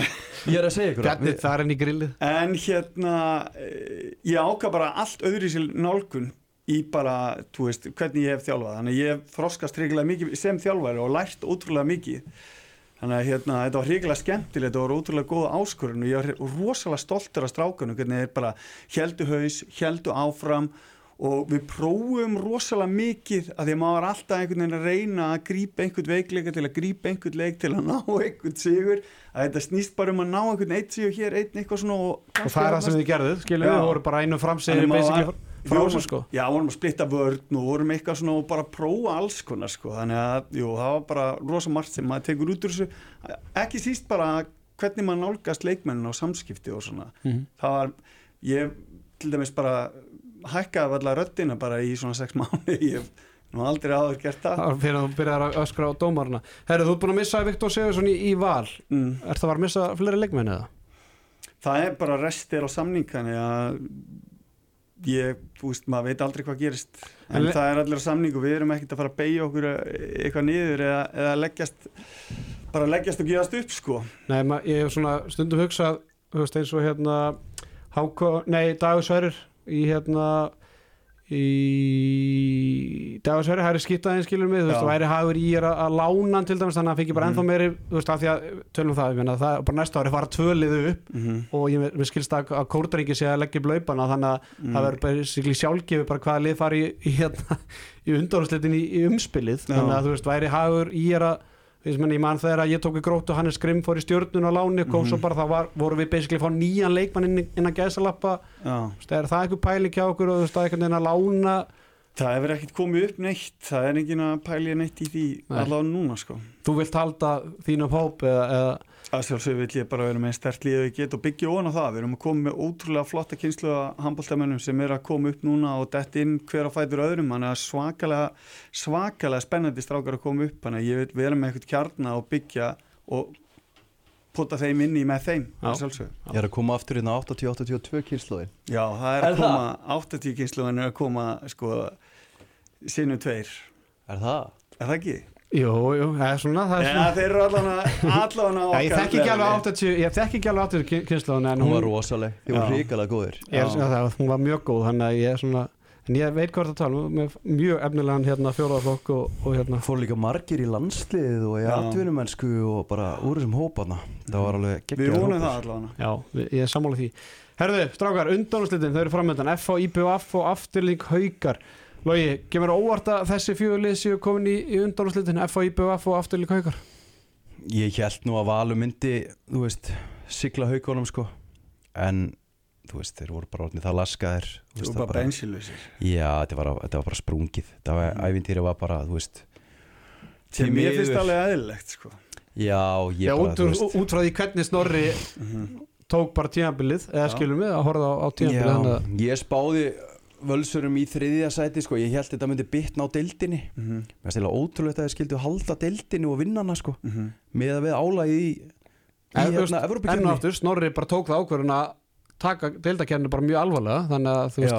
Ég er að segja ykkur er í grillið. En hérna eh, ég áka bara allt öðru sér nálgun í bara, þú veist, hvernig ég hef þjálfað. Þannig ég hef þroskast hrigilega mikið sem þjálfari og lært ótrúlega mikið þannig að hérna, þetta var hrigilega skemmtilegt þetta var ótrúlega góða áskorun og ég var rosalega stoltur af strákunum hvernig þeir bara heldu haus, heldu áfram og við prófum rosalega mikið að því að maður alltaf einhvern veginn að reyna að grípa einhvern veikleika til að grípa einhvern leik til að (laughs) ná einhvern sigur. Að þetta snýst bara um að ná einhvern eitt sigur hér, einn eitthvað svona og, Og það er það sem þið gerðuð, skilum við, við voru bara einu framsegir Þannig maður basically var- frá Við vorum þessu að- sko Já, vorum að splitta vörn og vorum eitthvað svona og bara prófa alls konar sko. þannig að jú, það var bara rosa margt sem maður tekur út úr þessu ekki síst bara hvernig maður nálgast leikmennin á samskipti og svona Mhm. það var, ég til dæmis bara hækkaði allar röddina bara í svona sex (laughs) mánu ég nú aldrei áður gert það Það var fyrir að þú byrjar að öskra á dómarna Herru, þú ert búin að missa Viktor Sigursson í, í val mm. Er það var að missa fleiri leikmenn eða? það er bara restir á samningan að ég, veist, maður veit aldrei hvað gerist. En, En það er allir á samning og við erum ekkert að fara að beigja okkur eitthvað niður eða, eða leggjast bara leggjast og gefast upp sko. Nei, ma, ég hef svona stundum hugsað þú veist, eins og hérna Háko, nei, Dagur Sverrir í hérna í Dagur Sverrir, hæri skiptaðin skilur mig, þú veist, það væri hagur í er að, að lána til dæmis, þannig að hann fikk bara Mhm. ennþá meiri þú veist, af því að, tölum það, ég meina, það er bara næsta ári fara tvöliðu upp mm -hmm. og ég mér skilst að, að Kórdrengi sé að leggja upp laupana þannig að Mm. það verður bara sikli sjálfgefi bara hvaða lið fari í, í, hérna, í undanúrslitin í, í umspilið þannig að þú veist, í er að þú veist, menn, ég man þegar ég tók í grótt og hann er skrim fór í stjörnun og láni, kom Mhm. svo bara það var, voru við basically fá nýjan leikmann inn, inn að gæsalappa, er það eitthvað pæling hjá okkur og það er einhvern veginn að lána? Það hefur ekkert komið upp neitt. Það er engin að pælja neitt í því Nei. allavega núna sko. Þú vilt halda þínum hóp eða, eða að sjálfsög vil ég bara vera með stert líð og ég get og byggja ofan á það, við erum að koma með ótrúlega flotta kynslu að handbóltamennum sem er að koma upp núna og dett inn hver á fætur öðrum þannig að svakalega svakalega spennandi strákar að koma upp þannig að ég vil vera með eitthvað kjarna og byggja og pota þeim inn í með þeim Já. að sjálfsög. Ég er að koma aftur inn á 80-82 kynnslóðin Já, það er Er að koma 80 kynslu en er að koma sko sinnum tveir, Er það? er það ekki? Jú, jú, það er svona, það er Já, svona. þeir eru allan að allan á Já, ég þekki ekki alveg 80 ég þekki ekki alveg 80 kynnslóðin en Hún hún, var rosaleg, þið var Já. hrikalega góðir. Ég er, það, hún var mjög góð þannig að ég er svona en ég veit hvað það tala um, mjög efnilegan hérna fjóraðaflokk og, og hérna. Fór líka margir í landslið og í atvinnumennsku og bara úr þessum hópaðna Það var alveg Við geggjaður vonum það allan já, við- ég er sammála því. Herðu, strákar, undanúrslitin, þau eru framöndan F á IBF og afturlík haukar Logi, kemur óvart að þessi fjögulið séu komin í, í undanúrslitin F á IBF og afturlík haukar Ég held nú að Valur myndi, þú veist, sigla haugunum sko En, þú veist, þeir voru bara orðnið það laskaðir þú veist, það bara bensilusir Já, þetta var, þetta var bara sprungið Það var, Mm. ævintýri var bara, þú veist því ég finnst miður. alveg aðeinlegt sko. Já, ég Já, bara, út, þú veist út frá því hvernig Snorri tók bara tímabilið eða skilum við að horfa á, á Já, ég spáði völsurum í þriðja sæti sko, ég held þetta myndi bitna á deildinni. Mhm. Mér finnst eiginlega ótrúlegt að þeir skildu halda deildinni og vinna hana sko. Mhm. með að við álagi í, í En, hérna enn og aftur, Snorri bara tók það ákvörðun að taka deildakerni bara mjög alvarlega þannig að þú veist,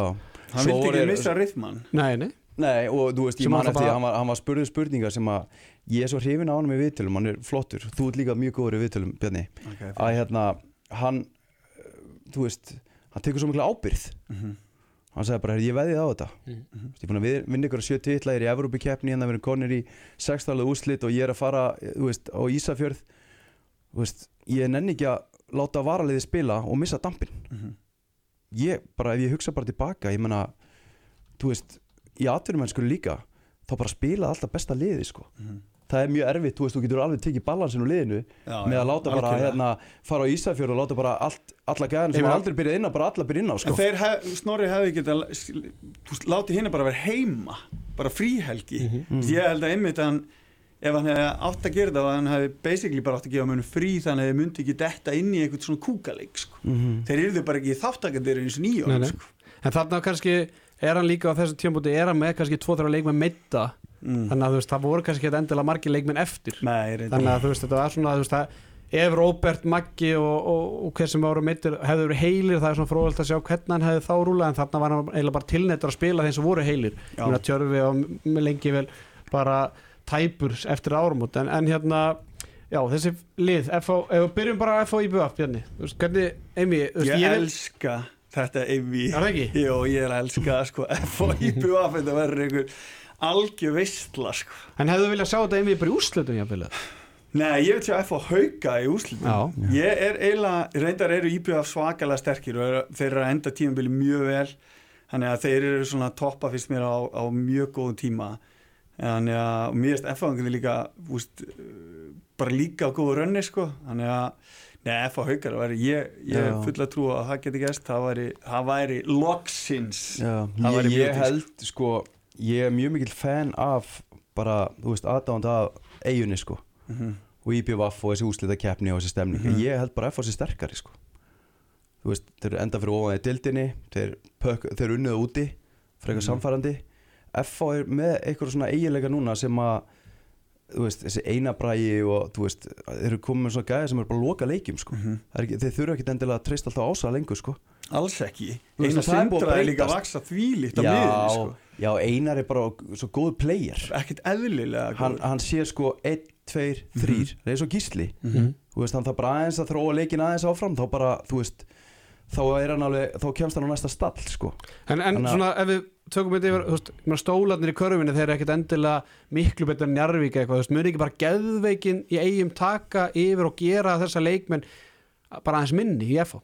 hann vildi er- ekki missa rithman nei, nei. Nei og þú veist, ég man eftir bara... hann var, hann var spurðið spurningar sem að ég er svo hrifin á hann með viðtölum, hann er flottur. Þú ert líka mjög góður í viðtölum, Bjarni. Okay, að hérna, hann eh, þú veist, hann tekur svo mikla ábyrð Mhm. Hann sagði bara, "Heyrðu, ég veðið á þetta Mhm. ég er búin að vinna ykkur að sjö titla ég er í Evrópikeppni, hérna við erum konir í sextalega úslit og ég er að fara veist, á Ísafjörð veist, ég nenni ekki að láta varaliði spila og missa dampin Mhm. ég bara, ef ég hugsa bara tilbaka ég menna, þú veist í atvinnumennsku líka, þá bara spila alltaf besta liði, sko Mhm. Það er mjög erfitt, þú veist, þú getur alveg tekið balansin úr liðinu Já, með að láta bara, hérna, fara á Ísafjörð og láta bara allt, alla gæðan sem aldrei byrjað inn á, bara alla byrjað inn á, sko hef, Snorri hefði getað látið hérna bara vera heima bara fríhelgi Mhm. ég held að einmitt að hann ef hann hefði átt að gera það hann hefði basically bara átt að gefa mönnum frí þannig að þið myndi ekki detta inn í eitthvað svona kúkaleik sko. Mhm. þeir eru bara ekki þáttakandir eins og nýjón sko. en þarna kannski er hann líka á þessu tímabúti er hann með kannski tvo þrjá leikmenn meita mm. þannig að veist, það voru kannski ekki endilega margir leikmenn eftir. Nei, þannig að þú veist, þetta var svona veist, að ef Robert, Maggi og, og, og hver sem voru meittir hefðu verið heilir það er svona fróðalt að sjá hvernig hann hefði þá rúlað en þarna var hann eiginlega bara tilnettur að spila þeim sem voru heilir. Tjörfi og lengi vel bara tæpur eftir árumót en, en hérna, já þessi lið ef við byrjum bara á FH IBF Bjarni, þú veist, hvernig, Amy þú veist, ég vil- elska þetta evi Er það ekki? Jó, ég er að elska sko, FOIPUF (laughs) þetta verður einhver algjör veistla sko. en hefðu viljað sjá þetta bara í úrslutum jafnvel Nei, ég vil sjá FO hauka í úslitum Já. Ég er eiginlega, reyndar eru IPF svakalega sterkir og eru, þeir eru að enda tímabili mjög vel. Þannig að þeir eru svona toppa fyrst mér á, á mjög góðum tíma. Þannig að mér erst FO-angandi líka úst, bara líka á góðu rönni sko, þannig að Nei, FO haukar, ég, ég er full að trúa að það geti gæst, það væri, það væri loksins. Já, Það væri ég, ég held sko, ég er mjög mikill fan af bara, þú veist, aðdáðand af eigunni sko mm -hmm. og IBVF og þessi úslita keppni og þessi stemning Mhm. ég held bara að FH sé sterkari sko. þú veist, þeir eru enda fyrir ofan í dildinni þeir, þeir unnuðu úti frekar Mhm. samfærandi FH er með eitthvað svona eiginleika núna sem að þú veist, þessi einabrægi og þú veist, þeir eru komið með svona gæði sem eru bara loka leikjum sko. Það er ekki, þeir þurfa ekki endilega að treysta alltaf ása lengur sko. alls ekki eina er sindra er líka að vaksa þvílíkt á já, miðinni sko. Já, einar er bara svo góð player. Ekkert eðlilega hann, hann sér sko 1, 2, 3 það er svo gísli. Mhm. þú veist, hann þarf bara aðeins að þróa leikin aðeins áfram þá bara, þú veist þá er hann alveg, þá kemst hann á næsta stall sko. En, en Þannig að- svona ef við tökum þetta yfir, þú veist, stólarnir í körfinni þeir eru ekkit endilega miklu betur Njarvík eitthvað, þú veist, muni ekki bara geðveikin í eigum taka yfir og gera þessa leikmenn bara aðeins minni í FH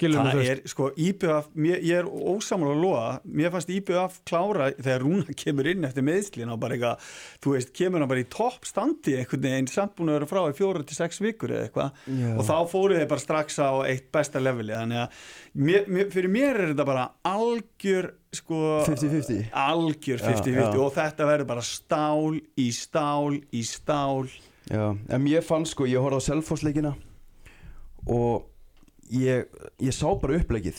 þú það er sko IBF mér, ég er ósamála að loða mér fannst IBF klára þegar Rúna (laughs) kemur inn eftir meðslin og bara eitthvað þú veist, kemur hann bara í topp standi einhvern veginn samt búin að vera frá í fjóra til sex vikur eða eitthvað. Og þá fóru þeir bara strax á eitt besta leveli þannig að mér, mér, fyrir mér er þetta bara algjör sko 50-50 algjör Já, 50-50 já. og þetta verður bara stál í stál í stál. Já, en mér fann sko, ég horfði á Selfossleikina og ég, ég sá bara upplegið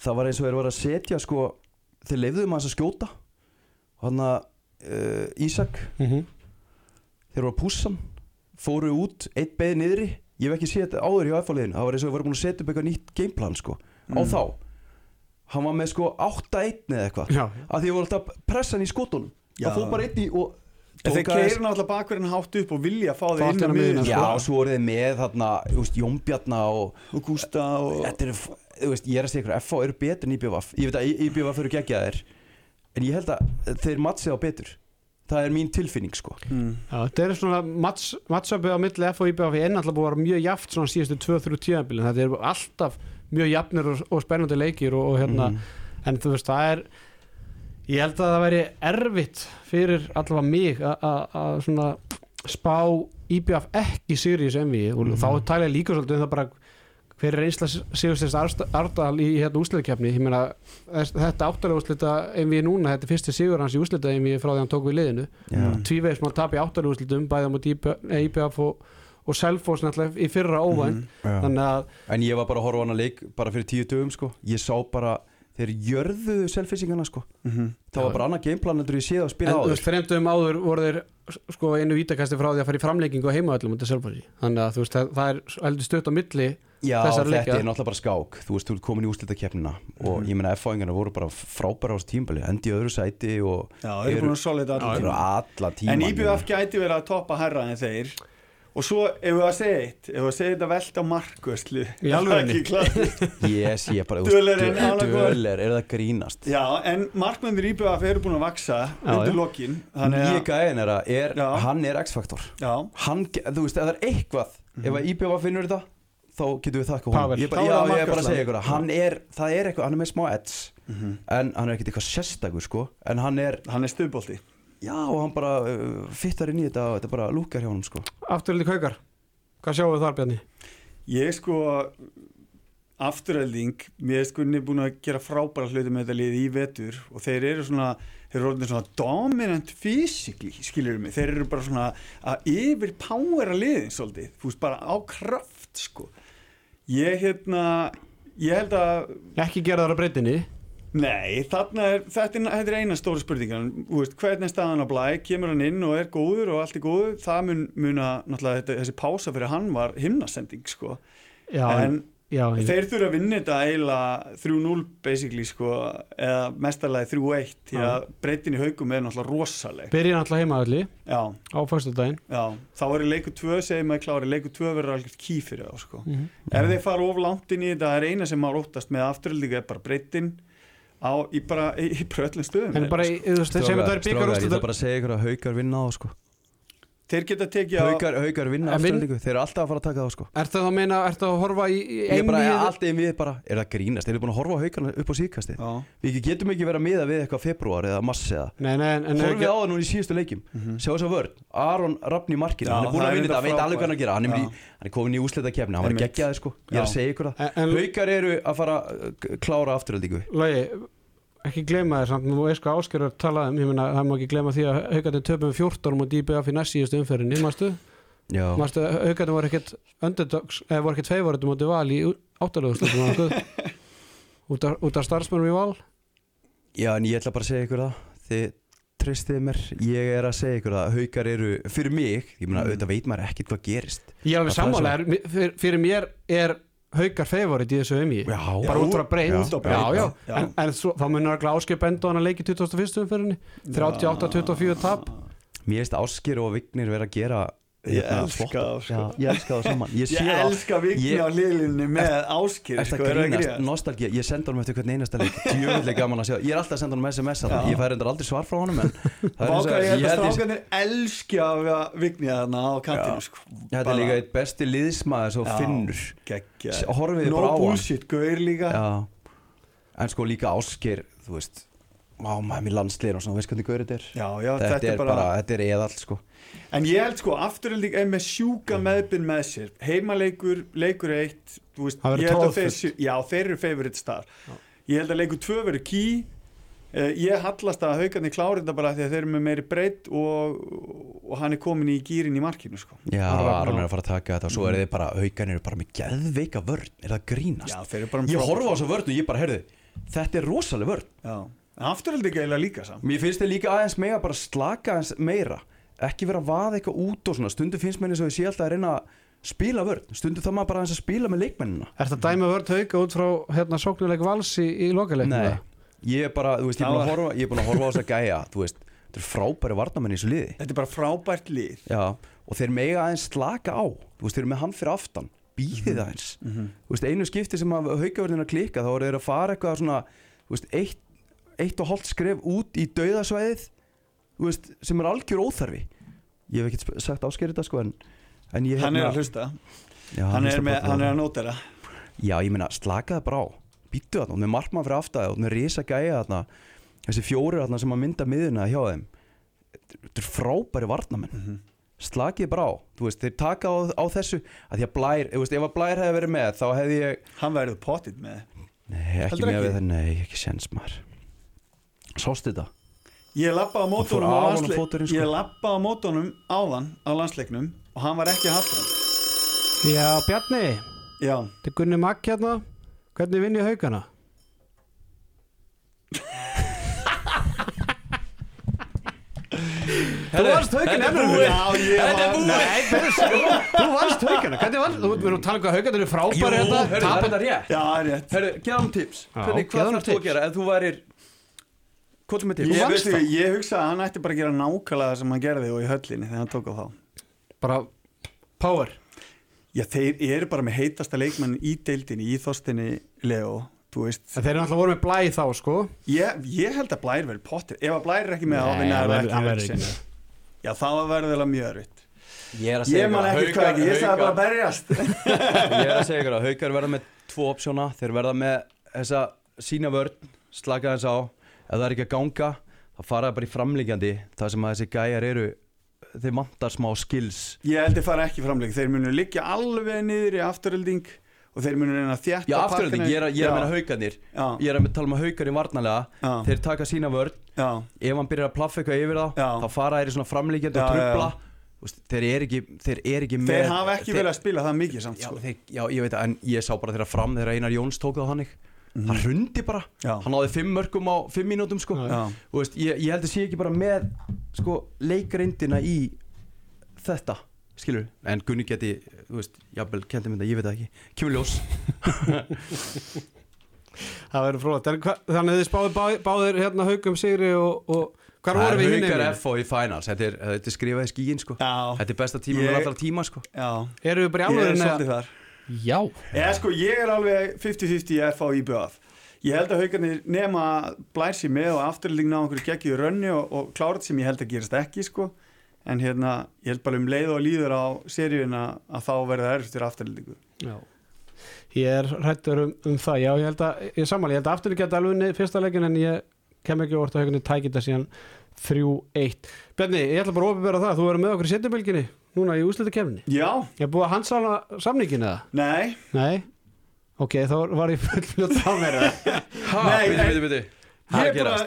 það var eins og þeir var að setja sko þeir leifðum að þess að skjóta. Hann að uh, Ísak. Mhm. þeir voru að hann fóru út, eitt beði niðri. Ég hef ekki séð þetta áður hjá F-liðinu það var eins og þeir voru búin að setja upp eitthvað nýtt gameplan sko á Mm. þá. Hann var með sko 8-1 eða eitthvað. Að því ég voru alltaf að pressa hann í skotunum. Það fór bara einn í og en þeir keirir náttúrulega bakverðin hátt upp og vilja fá Fá þeir inn á miðjuna Já, sko. og svo voru þið með þarna, þú veist, Jónbjarna og og Gústa og Þetta er, þú veist, ég er að segja ykkur FH eru betur en IBVF Ég veit að IBVF eru geggjaðir En ég held að þeir mattsið á betur. Það er mín tilfinning, sko. Mm. Já, þetta er svona match, matchupið á milli F og IBF er alltaf búið að vera mjög jaft svona síðustu 2-3 tíðanbílin, þetta er alltaf mjög jafnir og, og spennandi leikir og, og hérna, Mhm. en þú veist, það er ég held að það væri erfitt fyrir allavega mig að- svona spá IBF ekki Sirius MV og Mhm. þá tala ég líka svolítið um það bara hver er einsla Sigursteins Ardal í hérna úsliðkefni ég meina þetta áttalega úslita MV núna, þetta er fyrsti sigur hans í úslita MV frá því hann tók við liðinu. Já, tvívegis maður tap í áttalega úslitum bæða mot IBF og, og Selfoss náttúrulega í fyrra óvænt. Mhm. þannig að En ég var bara að horfa hana leik bara fyrir tíu dögum, sko. Ég sá bara, þeir jörðuðu selfisingana, sko. Mhm. Það var bara annað gameplan en ég séð að en spila þú áður veist, fremdum áður voru þeir sko einu vítakasti frá því að fara í framleikingu og heimaöllum undir Selfossi. Þannig að þú veist, það, það er heldur stutt á milli Já, þetta leikja. er náttúrulega bara skák. Þú veist, þú ert komin í úrslitakeppnina Og Mhm. ég meina, F-fáingarna voru bara frábæra á þessu tímbali Endi öðru sæti og Já, þeir eru búin að solid Já, allir. eru tíma alla tíma En IBF gæti verið að toppa herra en þeir og svo ef við að segja eitt ef við að segja þetta velta markvöslu Í alvörunni? Ég sé bara, þú Döler er. Döler, er það grínast? Já, en markmennir IBF eru búin að vaksa Já, undir lokin að, gæðin er að, er, hann er X-faktor. Þú veist, ef það er eitthvað Ef að IBF finnur þetta Þá getum við þakka Pavel. honum Ég, er já, það ég er bara að segja ykkur það Hann er, það er eitthvað, hann er með smá edds Mhm. En hann er ekkert eitthvað sérstakur, sko En hann er, hann er stuðbolti já, og hann bara uh, Fittar inn í þetta og þetta bara lúkar hjá honum, sko. Afturhaldi kaukar. Hvað sjáum við þar Bjarni? Ég sko afturhelding, mér er sko niður búin að gera frábæra hluti með þetta lið í vetur og þeir eru svona þeir eru orðin svona dominant physically skilur mig, þeir eru bara svona að yfir powera liðin svolítið, þú veist bara á kraft sko. Ég hérna ég held að ekki gera það á breytinni Nei, þarna er, þetta, er, er eina stóra spurningan hvernig er staðan á blæ? Kemur hann inn og er góður og allt er góður það mun, mun að, þetta, þessi pása fyrir hann var himnasending, sko. Já, en já, ég- þeir þurfa að vinna þetta eiginlega 3-0 basically, sko eða mestarlega 3-1 því að breytin í haugum er náttúrulega rosaleg. Byrja náttúrulega heimaölli Já, á föstudaginn. Já, þá er leiku 2 segir maður klári, leiku 2 verður algjört ký fyrir þá, sko. Mm Ef þeir fara of langt inn í þetta, það er eina sem maður óttast með afturöldingu er bara breytin á, í bara, í, í bara öllum stöðum. En bara, í- þú veist, sem þetta er Strákar, ég ætla bara að segja ykkur að haukar vinna á, sko Þeir geta tekið á Haukar, haukar vinna En vinn- afturlendingu, þeir eru alltaf að fara að taka það, sko. Er það að meina, er það að horfa í, í Ég er bara, einvíð- allt einn við bara, er það grínast? Þeir eru búin að horfa á haukarna upp á síðkasti Já, Við getum ekki verið að miða við eitthvað februar eða mars eða Nei, nei, en, en Horfið á það núna í síðustu leikjum? Sjá þess að vörn, Aron Rappn í markinu Já, Hann er búin að er vinna þetta, hann veit alveg hvað hann er að gera. Hann er, í, er komin í úslita kefni, hann var geggjaði sko. Ég er að Já. segja ykkur það. Haukar eru að fara klára afturöldingu ekki gleyma þér samt, nú veist hvað Áskerur talaði um, ég meina, það má ekki gleyma því að haugandi töpum 14 og DBF í næst síðustu umferðinni, mástu? Já, Mástu, haugarnir voru ekkert underdogs, eða voru ekkert feyvorið mútið val í áttalögustum (laughs) út, af- starfsmennum í val já en ég ætla bara að segja ykkur það Þið tristið mér Ég er að segja ykkur það Haukar eru fyrir mig Ég meina Mm. auðvitað veit maður ekkert hvað gerist er er sammála, er, fyrir, fyrir mér er haugar feyvorið í þessu umí bara út breynd á já. En, en svo, þá munur ekki áskip benda á hann að leiki 21. umferðinni. 38-24 tap. Mér finnst Áskir og Vignir vera að gera Ég hérna, elska flotta- þá, sko. Já, Ég elska það saman. Ég, Ég það- elska vikni Ég- á hliðlinni með Eftir sko, það nostalgía. Ég sendi honum eftir hvern einasta leik. Djöfullega gaman að sjá. Ég er alltaf að senda honum SMS. Ég fær endur aldrei svar frá honum En það er eins og Váka ég held að ég- strákanir elski að vikni þarna á kantinu sko. Þetta er líka eitt besti liðsmaður Svo finnur. Horfið No bara á hann. bullshit, gaur líka. Já. En sko líka Ásker Þú veist Má maður mér landsliðin og svona Veist hvernig gaurið þetta er Þetta er bara Þetta er eðall sko En ég held sko, afturölding er með sjúka meðbyrn með sér. Heimaleikur, leikur eitt þú veist, ég held að þeir, Já, þeir eru favorite star. Ég held að leikur tvö verður ký uh, Ég hallast að haugarnir klári þetta bara því að þeir eru með meiri breytt og, og hann er komin í gýrin í markinu sko. Já. Aron er að fara að taka þetta og svo er þið bara, haugan eru bara með geðveika vörn. Er það að grínast? Já, þeir eru bara með Ég frábært- horfa á þessa vörn. og ég bara, heyrðu þetta er rosaleg vörn. Já, afturölding er eiginlega líka saman Mér finnst þið líka aðeins mega bara slaka aðeins meira ekki vera að vaða eitthvað út og svona. Stundu finnst mér eins og ég sé alltaf að reyna að spila vörn. Stundu þá maður bara aðeins að spila með leikmennina. Er þetta dæmi vörð hauga út frá hérna, sóknuleik vals í, í lokaleiknum? Nei, ég er bara, þú veist, ég er búin að horfa ég er búin að horfa á þessa gæja, þú veist þetta er frábæri varnamenn í þessu liði. Þetta er bara frábært lið. Já, og þeir mega aðeins slaka á. Þú veist, þeir eru með hann fyrir aftan. Býðið aðeins. Þú veist, einu skipti sem að haukavörðin að klika þá eru þeir að fara eitthvað svona þú veist, eitt, eitt og hálft skref út í dauðasvæðið veist, sem er algjör óþarfi. Ég hef ekkert sagt ásker þetta sko en, en ég Hann er hérna- að hlusta, já, hann er, með, hann er að nóta það já, ég meina, slakaði bara á. Býttu þarna, og með markmann fyrir aftæði og með risa gæja þarna. Þessi fjóri þarna sem að mynda miðuna hjá þeim. Þetta er frábæri varnamenn Mhm. slakið bara á, veist, þeir taka á, á þessu að því að Blær, veist, ef að Blær hefði verið með þá hefði ég Hann verður pottit með. Nei, ekki Heldur með ekki? við nei, ekki séns maður. Sástu þetta? Ég lappaði á mótunum á landsleik fóturinn, sko. Ég lappaði á mótunum áðan á landsleiknum og hann var ekki hafðan Já, Bjarni, Já, þetta er Gunni Magg hérna. Hvernig vinn ég haugana? Þú varst haugana þetta er búið. er þú varst haugana. Hvernig varst, þú verður að tala um hvað haugana eru frábæri hérna. er tapa- þetta rétt. Já, það er rétt. Hörru, geða hann tips Hvernig, hvað þarf þú að gera? Ef þú værir Er með tips? Ég, veistu, ég hugsa að hann ætti bara að gera nákvæmlega það sem hann gerði og í höllinni þegar hann tók á þá. Bara power. Já, þeir eru bara með heitasta leikmann í deildinni, í þostinni Leo, þú veist. En þeir eru alltaf voru með blæ þá, sko. Ég, ég held að Blær verður pottir Ef að Blær er ekki með er með. Já, þá verður það mjög erfitt. Ég er að Ég man ekki hvað ekki, ég sagði bara berjast. (laughs) Ég er að segja ykkur að haukar verða með tvo opsjóna. Þeir verða með þessa sína vörn Slaka þess á Ef það er ekki að ganga þá fara það bara í framlíkjandi Það sem að þessi gæjar eru Þeir vantar smá skills. Ég held að fara ekki framleik Þeir munu liggja alveg niður í afturölding og þeir munu reyna að þjætta Já, afturölding, ég er að, ég er að meina haukarnir. Já, Ég er að tala um að haukar í varnalega já, Þeir taka sína vörn. Já, ef hann byrjar að plaffa eitthvað yfir þá Já. þá fara þeir í svona framlíkjandi og trubla þeir er ekki þeir er ekki með Þeir hafa ekki verið að spila það mikið samt sko. þeir, já, ég veit að en ég sá bara þeirra fram þegar Einar Jóns tók það þannig hann hrundi bara. Já. hann náði fimm mörgum á fimm mínútum sko. Veist, ég, ég held að sé ekki bara með sko leikarindina í þetta skilur en Gunni geti, þú veist, jafnvel kendi mynda, ég veit það ekki, kemur ljós. (laughs) Það verður frólægt Þannig að þið spáðu bá, báðir hérna haugum sigri og, og hvar það voru við hinn haukar FO í finals. Þetta er, þetta er skrifað í skíin sko. Þetta er besta tíma Ég- með allra tíma sko. Já. Eru við bara í Ég er svolítið þar Já. Eða sko, ég er alveg 50-50 í FA og IBF Ég held að haugarnir nema blær sér með og afturlýning ná einhverju geggju rönni og, og klárat sem ég held að gerast ekki sko. En hérna, ég held bara um leið og líður á seríuna að þá verða erfitt fyrir afturlýningu Já. Ég er hrættur um, um það, já, ég held að ég sammála, ég held að aftur geta alveg unnið fyrsta leikin en ég kem ekki orðið að haugunni tækið það síðan 3-1 Benni, ég ætla bara að opinbera það, þú verður með okkur í setjabölginni núna í úslita kemni Já, Ég er búið að hansala samningin eða? nei, Nei? Ok, þá var ég full fljótt á mér (laughs) Nei, byrju, byrju ég er bara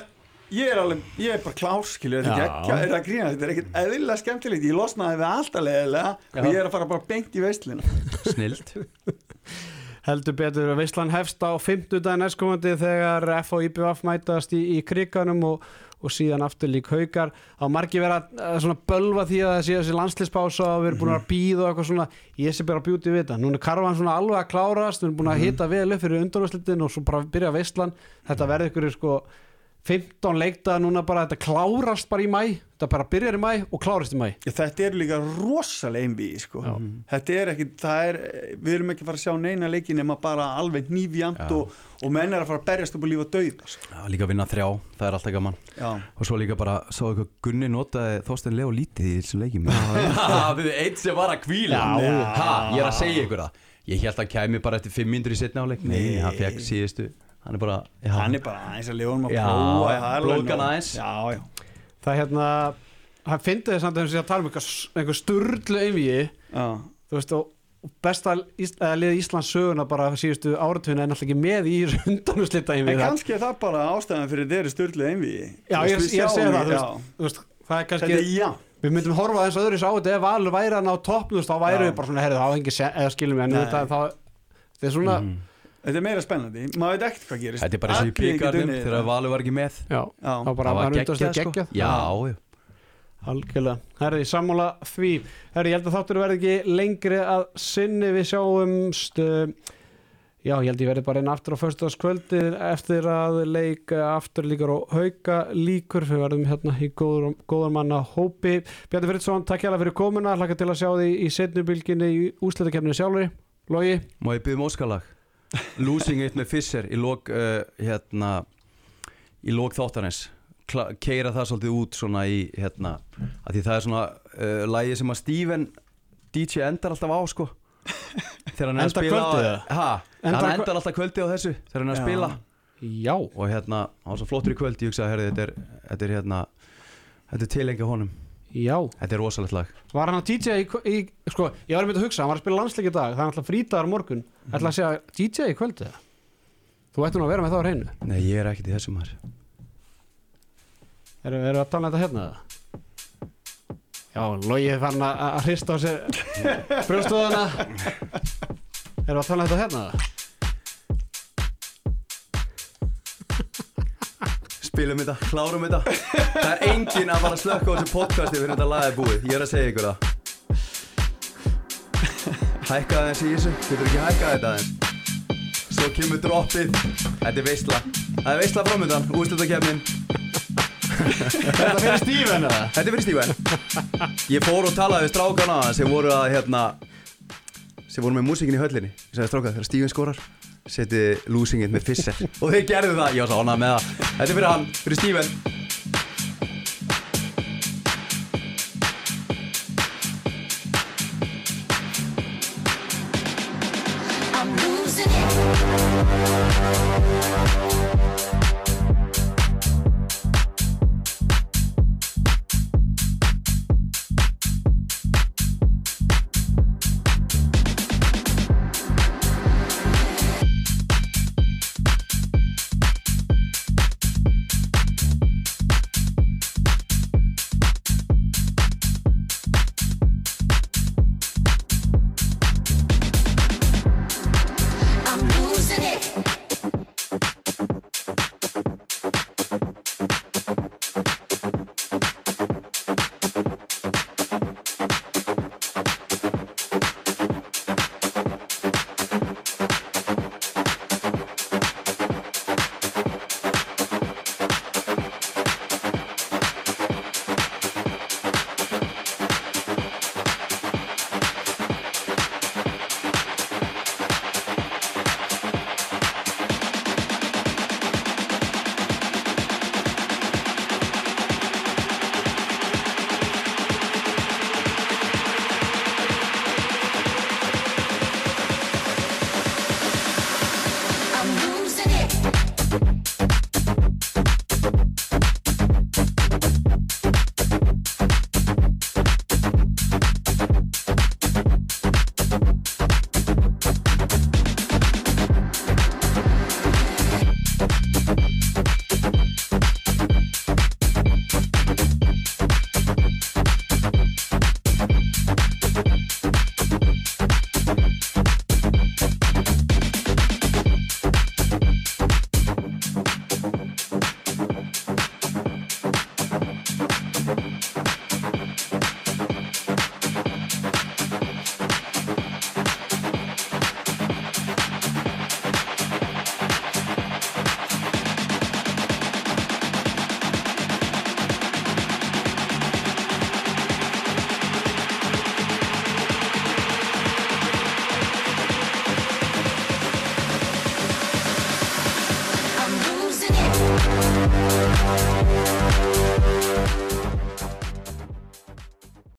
ég er alveg, ég er bara klár skilju, þetta er ekki, er það grína þetta er ekkert eðlilega skemmtilegt, ég losnaði við alltaf leðilega og ég er að fara bara beint í veislina (laughs) Snilt. (laughs) Heldur betur að Veislan hefst á 50 daginn næstkomandi þegar F og IBF mætast í, í kriganum og, og síðan aftur lík haukar. Á margi vera uh, svona bölva því að það sé þessi landslispása og við erum búin að býða og eitthvað svona. Ég sé bara bjúti við þetta, núna er karvan svona alveg að klárast við erum búin að hita vel upp fyrir undanvæslitin og svo bara byrja Veislan. Þetta verður ykkur sko 15 leikta núna bara þetta klárast bara í mæ þetta bara byrjar í mæ og klárast í mæ Já, þetta er líka rosalega einví sko. þetta er ekki, það er við erum ekki að fara að sjá neina leiki nema bara alveg nýfjant og, og menn er að fara að berjast upp og lífa döð sko. Já, líka að vinna þrjá, það er alltaf gaman. Já, Og svo líka bara, sá eitthvað Gunni notaði Þorstein Leo lítið í þessum leikjum. (laughs) Það við eitt sem var að kvíla Já. ha, Ég er að segja ykkur það. Ég held að kæmi bara eftir 5 mindur í setna áleik Nei, Nei. hann fekk síðustu Hann er bara já. hann er bara aðeins að lifa um að Já, prófa það er alveg nóg. aðeins. Já, já, það er hérna hann fyndi þess að þess að tala um einhver, einvíi já. þú veist og besta Ís- eða lið Íslands söguna bara síðustu áratuna er náttúrulega ekki með í (laughs) rundanúslita En einvíi það, kannski er það bara ástæðan fyrir þeirri styrlu einví já ég, er- ég er að segja það þú veist, það er Þetta kannski er já við myndum horfa eins og öðru á þetta ef Valur væri hann á veist, þá væri við bara svona herrið þá engi eða skilum við en þetta þá þetta er svona Mhm. Þetta er meira spennandi, maður veit ekkert hvað gerist. Þetta er bara eins og í byggarnum Þegar. Valur var ekki með. Já, bara Það var var geggjað geggjað, sko. Geggjað. Já, já. Algjörlega, herri, sammála því. Herri, ég held að þáttur verði ekki lengri að sinni. Við sjáumst uh, Já, ég held ég verði bara inn aftur á föstudagskvöldi eftir að leika aftur líkur og hauka líkur við verðum hérna í góður, góður manna hópi. Bjarni Friðsson, takk hjá fyrir komuna. Hlaka til að sjá því í setnubilginni í úsleitakefninu sjálfur Logi, Má ég byggja um óskalag Losing it með Fisser í lók uh, hérna í lók þáttanins keira það svolítið út svona í hérna að því það er svona uh, lægi sem að Steven DJ endar alltaf á sko. Þegar hann Endar kvöldið, hann endar alltaf kvöldið á þessu þegar hann er að spila. Já. Og hérna, hann var svo flottur í kvöld ég hugsaði, herri, þetta er, þetta er hérna þetta er tilenga honum, Já, þetta er rosalegt lag. Var hann að DJ í, í sko, ég var að mynda að hugsa, hann var að spila landsleik í dag það er alltaf frítagar morgun, ætla að segja DJ í kvöldi Þú ætti nú að vera með það á hreinu. Nei, ég er ekkert í þessum maður. Erum við að tala um þetta hérna? Já, Logi er farin að hrista á sér (laughs) brjóstöðuna Erum við að tala um þetta hérna? Spilum þetta, klárum þetta. Það er enginn að fara að slökka á þessu podcasti fyrir þetta lag er búið, ég er að segja ykkur það Hækka aðeins í þessu, getur ekki hækka þetta aðeins? Svo kemur droppið. Þetta er veistla Það er veistla framöndan, úrslutakefnin Þetta fyrir Steven eða? Þetta fyrir Stíven Ég fór og talaði við strákana sem voru að hérna sem voru með músikin í höllinni. Ég sagði strákað þegar Stíven skorar seti losingið með Fisser og þeir gerðu það, ég var svo ánað með það. Þetta fyrir hann, fyrir Stíven